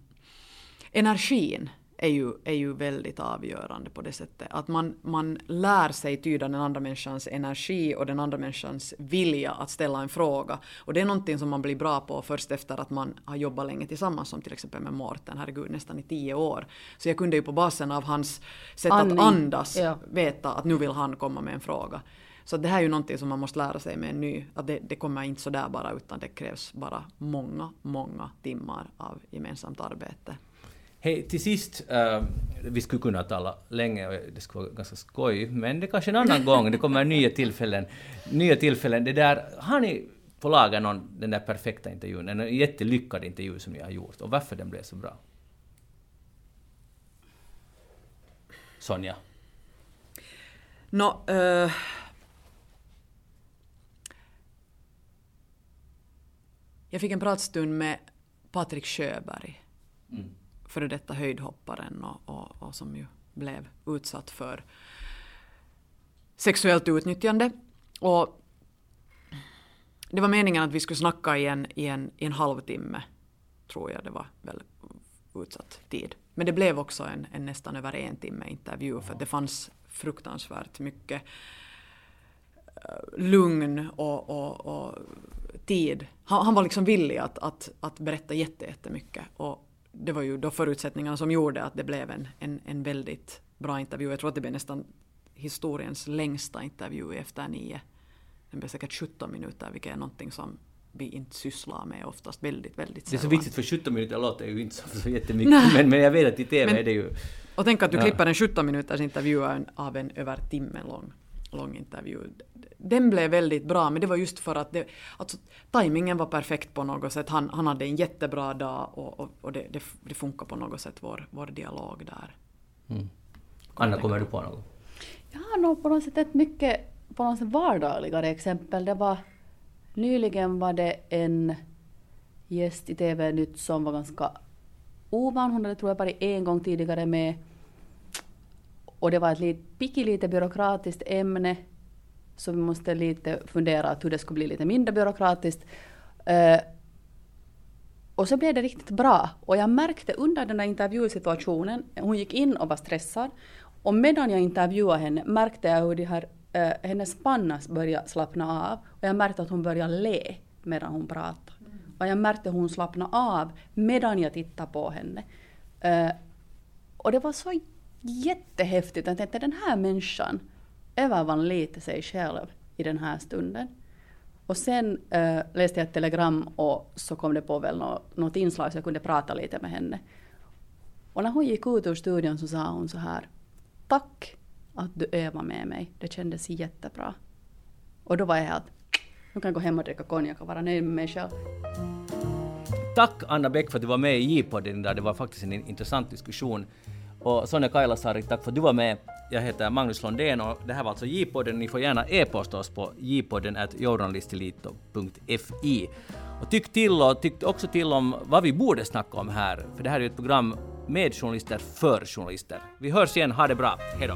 Speaker 3: energin är ju, är ju väldigt avgörande på det sättet. Att man, man lär sig tyda den andra människans energi och den andra människans vilja att ställa en fråga. Och det är någonting som man blir bra på först efter att man har jobbat länge tillsammans, som till exempel med Mårten, herregud, nästan i tio år. Så jag kunde ju på basen av hans sätt Andning. att andas ja. veta att nu vill han komma med en fråga. Så det här är ju någonting som man måste lära sig med en ny, att det, det kommer inte sådär bara utan det krävs bara många, många timmar av gemensamt arbete.
Speaker 1: Hej, till sist, uh, vi skulle kunna tala länge och det skulle vara ganska skoj, men det är kanske en annan gång, det kommer nya tillfällen. Nya tillfällen, det där, har ni på lager någon, den där perfekta intervjun, en jättelyckad intervju som ni har gjort, och varför den blev så bra? Sonja?
Speaker 3: No, uh, jag fick en pratstund med Patrik Sjöberg. Mm före detta höjdhopparen och, och, och som ju blev utsatt för sexuellt utnyttjande. Och det var meningen att vi skulle snacka i en, i en, i en halvtimme, tror jag det var väl utsatt tid. Men det blev också en, en nästan över en timme intervju för det fanns fruktansvärt mycket eh, lugn och, och, och tid. Han, han, var liksom villig att, att, att berätta jättemycket. Och det var ju då förutsättningarna som gjorde att det blev en, en, en väldigt bra intervju. Jag tror att det blev nästan historiens längsta intervju efter nio. Den blev säkert 17 minuter, vilket är någonting som vi inte sysslar med oftast väldigt, väldigt
Speaker 1: sällan. Det är så viktigt för 17 minuter låter ju inte så, så jättemycket, men, men jag vet att i TV men, är det ju...
Speaker 3: Och tänk att du ja. klipper en 17 minuters intervju av en över timme lång, lång intervju den blev väldigt bra, men det var just för att det, alltså, tajmingen var perfekt på något sätt. Han, han hade en jättebra dag och, och, och det, det, det funkar på något sätt, vår, vår dialog där.
Speaker 1: Mm. Anna, kommer du på något?
Speaker 2: Jag har nog på något sätt ett mycket på något sätt vardagligare exempel. Det var nyligen var det en gäst i TV-nytt som var ganska ovan. Hon hade tror jag bara en gång tidigare med. Och det var ett lite, lite byråkratiskt ämne så vi måste lite fundera att hur det skulle bli lite mindre byråkratiskt. Uh, och så blev det riktigt bra. Och jag märkte under den där intervjusituationen, hon gick in och var stressad. Och medan jag intervjuade henne märkte jag hur de här, uh, hennes panna började slappna av. Och jag märkte att hon började le medan hon pratade. Och jag märkte hur hon slappnade av medan jag tittade på henne. Uh, och det var så jättehäftigt. Jag tänkte den här människan övervann lite sig själv i den här stunden. Och sen äh, läste jag ett telegram och så kom det på väl något, något inslag så jag kunde prata lite med henne. Och när hon gick ut ur studion så sa hon så här. Tack att du övade med mig. Det kändes jättebra. Och då var jag helt, nu kan jag gå hem och dricka konjak och vara nöjd med mig själv.
Speaker 1: Tack Anna Bäck för att du var med i J-podden där. Det var faktiskt en intressant diskussion. Och Sonja Kailasari, tack för att du var med. Jag heter Magnus Londén och det här var alltså J-podden. Ni får gärna e-posta oss på jpodden journalistilito.fi. Och tyck till och tyck också till om vad vi borde snacka om här, för det här är ju ett program med journalister för journalister. Vi hörs igen, ha det bra, hej då!